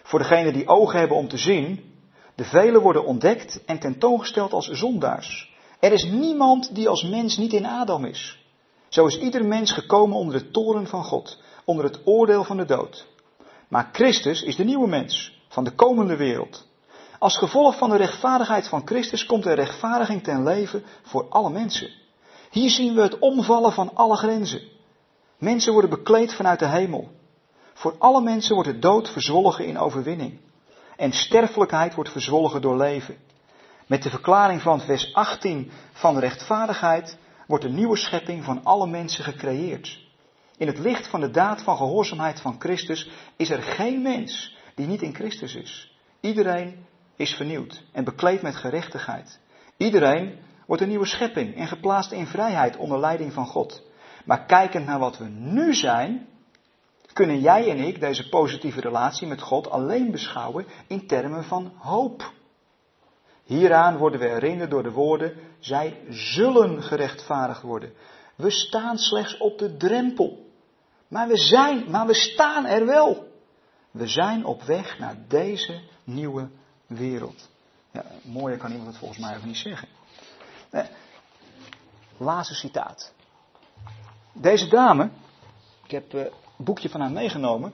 Voor degenen die ogen hebben om te zien, de velen worden ontdekt en tentoongesteld als zondaars. Er is niemand die als mens niet in Adam is. Zo is ieder mens gekomen onder de toren van God, onder het oordeel van de dood. Maar Christus is de nieuwe mens van de komende wereld. Als gevolg van de rechtvaardigheid van Christus komt er rechtvaardiging ten leven voor alle mensen. Hier zien we het omvallen van alle grenzen. Mensen worden bekleed vanuit de hemel. Voor alle mensen wordt de dood verzwolgen in overwinning. en sterfelijkheid wordt verzwolgen door leven. Met de verklaring van vers 18 van de rechtvaardigheid wordt een nieuwe schepping van alle mensen gecreëerd. In het licht van de daad van gehoorzaamheid van Christus is er geen mens die niet in Christus is. Iedereen is vernieuwd en bekleed met gerechtigheid. Iedereen wordt een nieuwe schepping en geplaatst in vrijheid onder leiding van God. Maar kijkend naar wat we nu zijn, kunnen jij en ik deze positieve relatie met God alleen beschouwen in termen van hoop. Hieraan worden we herinnerd door de woorden, zij zullen gerechtvaardigd worden. We staan slechts op de drempel. Maar we zijn, maar we staan er wel. We zijn op weg naar deze nieuwe wereld. Ja, mooier kan iemand het volgens mij ook niet zeggen. Eh, laatste citaat. Deze dame, ik heb eh, een boekje van haar meegenomen.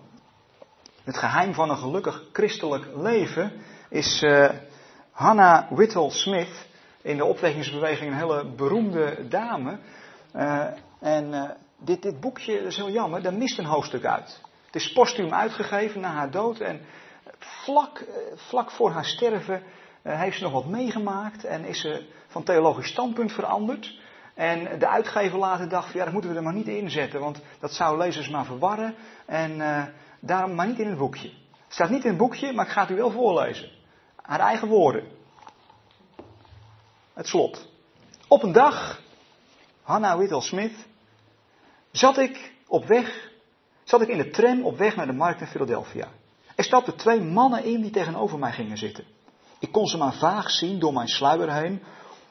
Het geheim van een gelukkig christelijk leven is uh, Hannah Whittle Smith. In de opwekkingsbeweging een hele beroemde dame. En dit, dit boekje, is heel jammer, daar mist een hoofdstuk uit. Het is postuum uitgegeven na haar dood. En vlak, vlak voor haar sterven heeft ze nog wat meegemaakt. En is ze van theologisch standpunt veranderd. En de uitgever later dacht ja, dat moeten we er maar niet in zetten, want dat zou lezers maar verwarren. En uh, daarom maar niet in het boekje. Het staat niet in het boekje, maar ik ga het u wel voorlezen. Haar eigen woorden. Het slot. Op een dag, Hannah Whittle Smith, zat ik op weg, zat ik in de tram op weg naar de markt in Philadelphia. Er stapten twee mannen in die tegenover mij gingen zitten. Ik kon ze maar vaag zien door mijn sluier heen,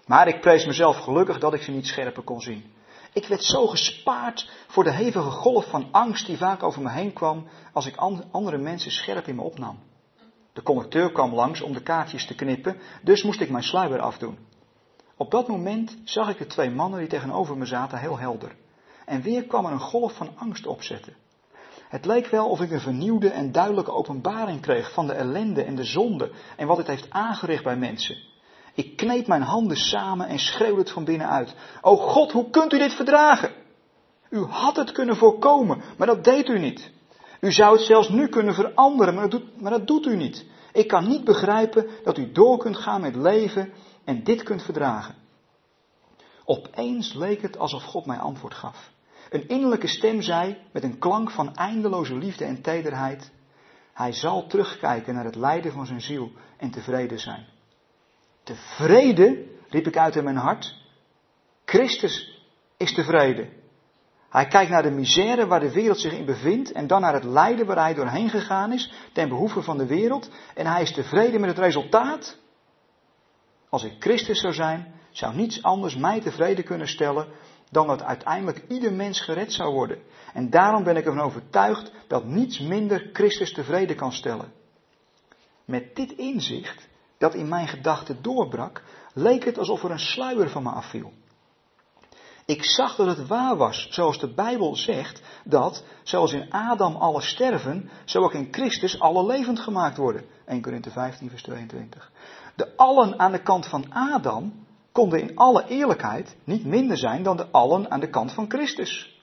maar ik prees mezelf gelukkig dat ik ze niet scherper kon zien. Ik werd zo gespaard voor de hevige golf van angst die vaak over me heen kwam als ik andere mensen scherp in me opnam. De conducteur kwam langs om de kaartjes te knippen, dus moest ik mijn sluier afdoen. Op dat moment zag ik de twee mannen die tegenover me zaten heel helder. En weer kwam er een golf van angst opzetten. Het leek wel of ik een vernieuwde en duidelijke openbaring kreeg van de ellende en de zonde en wat het heeft aangericht bij mensen. Ik kneep mijn handen samen en schreeuwde het van binnenuit. O God, hoe kunt u dit verdragen? U had het kunnen voorkomen, maar dat deed u niet. U zou het zelfs nu kunnen veranderen, maar dat, doet, maar dat doet u niet. Ik kan niet begrijpen dat u door kunt gaan met leven en dit kunt verdragen. Opeens leek het alsof God mij antwoord gaf. Een innerlijke stem zei, met een klank van eindeloze liefde en tederheid, Hij zal terugkijken naar het lijden van zijn ziel en tevreden zijn. Tevreden, riep ik uit in mijn hart. Christus is tevreden. Hij kijkt naar de misère waar de wereld zich in bevindt en dan naar het lijden waar hij doorheen gegaan is ten behoeve van de wereld en hij is tevreden met het resultaat. Als ik Christus zou zijn, zou niets anders mij tevreden kunnen stellen dan dat uiteindelijk ieder mens gered zou worden. En daarom ben ik ervan overtuigd dat niets minder Christus tevreden kan stellen. Met dit inzicht dat in mijn gedachten doorbrak, leek het alsof er een sluier van me afviel. Ik zag dat het waar was, zoals de Bijbel zegt, dat, zoals in Adam alle sterven, zo ook in Christus alle levend gemaakt worden. 1 Korinthe 15, vers 22. De allen aan de kant van Adam konden in alle eerlijkheid niet minder zijn dan de allen aan de kant van Christus.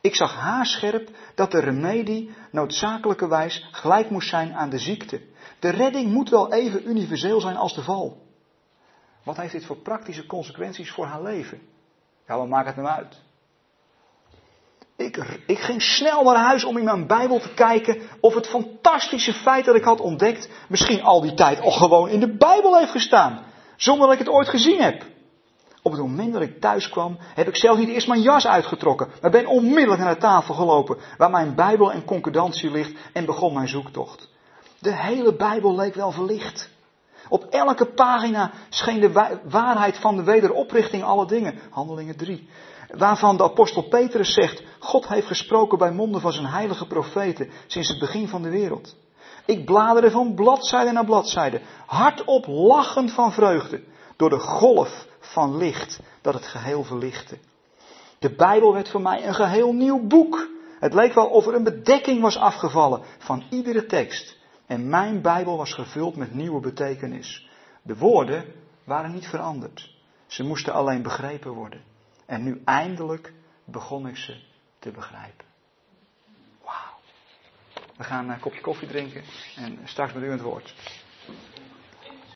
Ik zag haarscherp dat de remedie noodzakelijkerwijs gelijk moest zijn aan de ziekte. De redding moet wel even universeel zijn als de val. Wat heeft dit voor praktische consequenties voor haar leven? Ja, wat maakt het nou uit? Ik, ik, ging snel naar huis om in mijn Bijbel te kijken of het fantastische feit dat ik had ontdekt, misschien al die tijd al gewoon in de Bijbel heeft gestaan, zonder dat ik het ooit gezien heb. Op het moment dat ik thuis kwam, heb ik zelf niet eerst mijn jas uitgetrokken, maar ben onmiddellijk naar de tafel gelopen waar mijn Bijbel en concordantie ligt en begon mijn zoektocht. De hele Bijbel leek wel verlicht. Op elke pagina scheen de waarheid van de wederoprichting alle dingen. Handelingen 3. Waarvan de apostel Petrus zegt, God heeft gesproken bij monden van zijn heilige profeten sinds het begin van de wereld. Ik bladerde van bladzijde naar bladzijde, hardop lachend van vreugde, door de golf van licht dat het geheel verlichtte. De Bijbel werd voor mij een geheel nieuw boek. Het leek wel of er een bedekking was afgevallen van iedere tekst. En mijn Bijbel was gevuld met nieuwe betekenis. De woorden waren niet veranderd. Ze moesten alleen begrepen worden. En nu eindelijk begon ik ze te begrijpen. We gaan een kopje koffie drinken en straks met u het woord.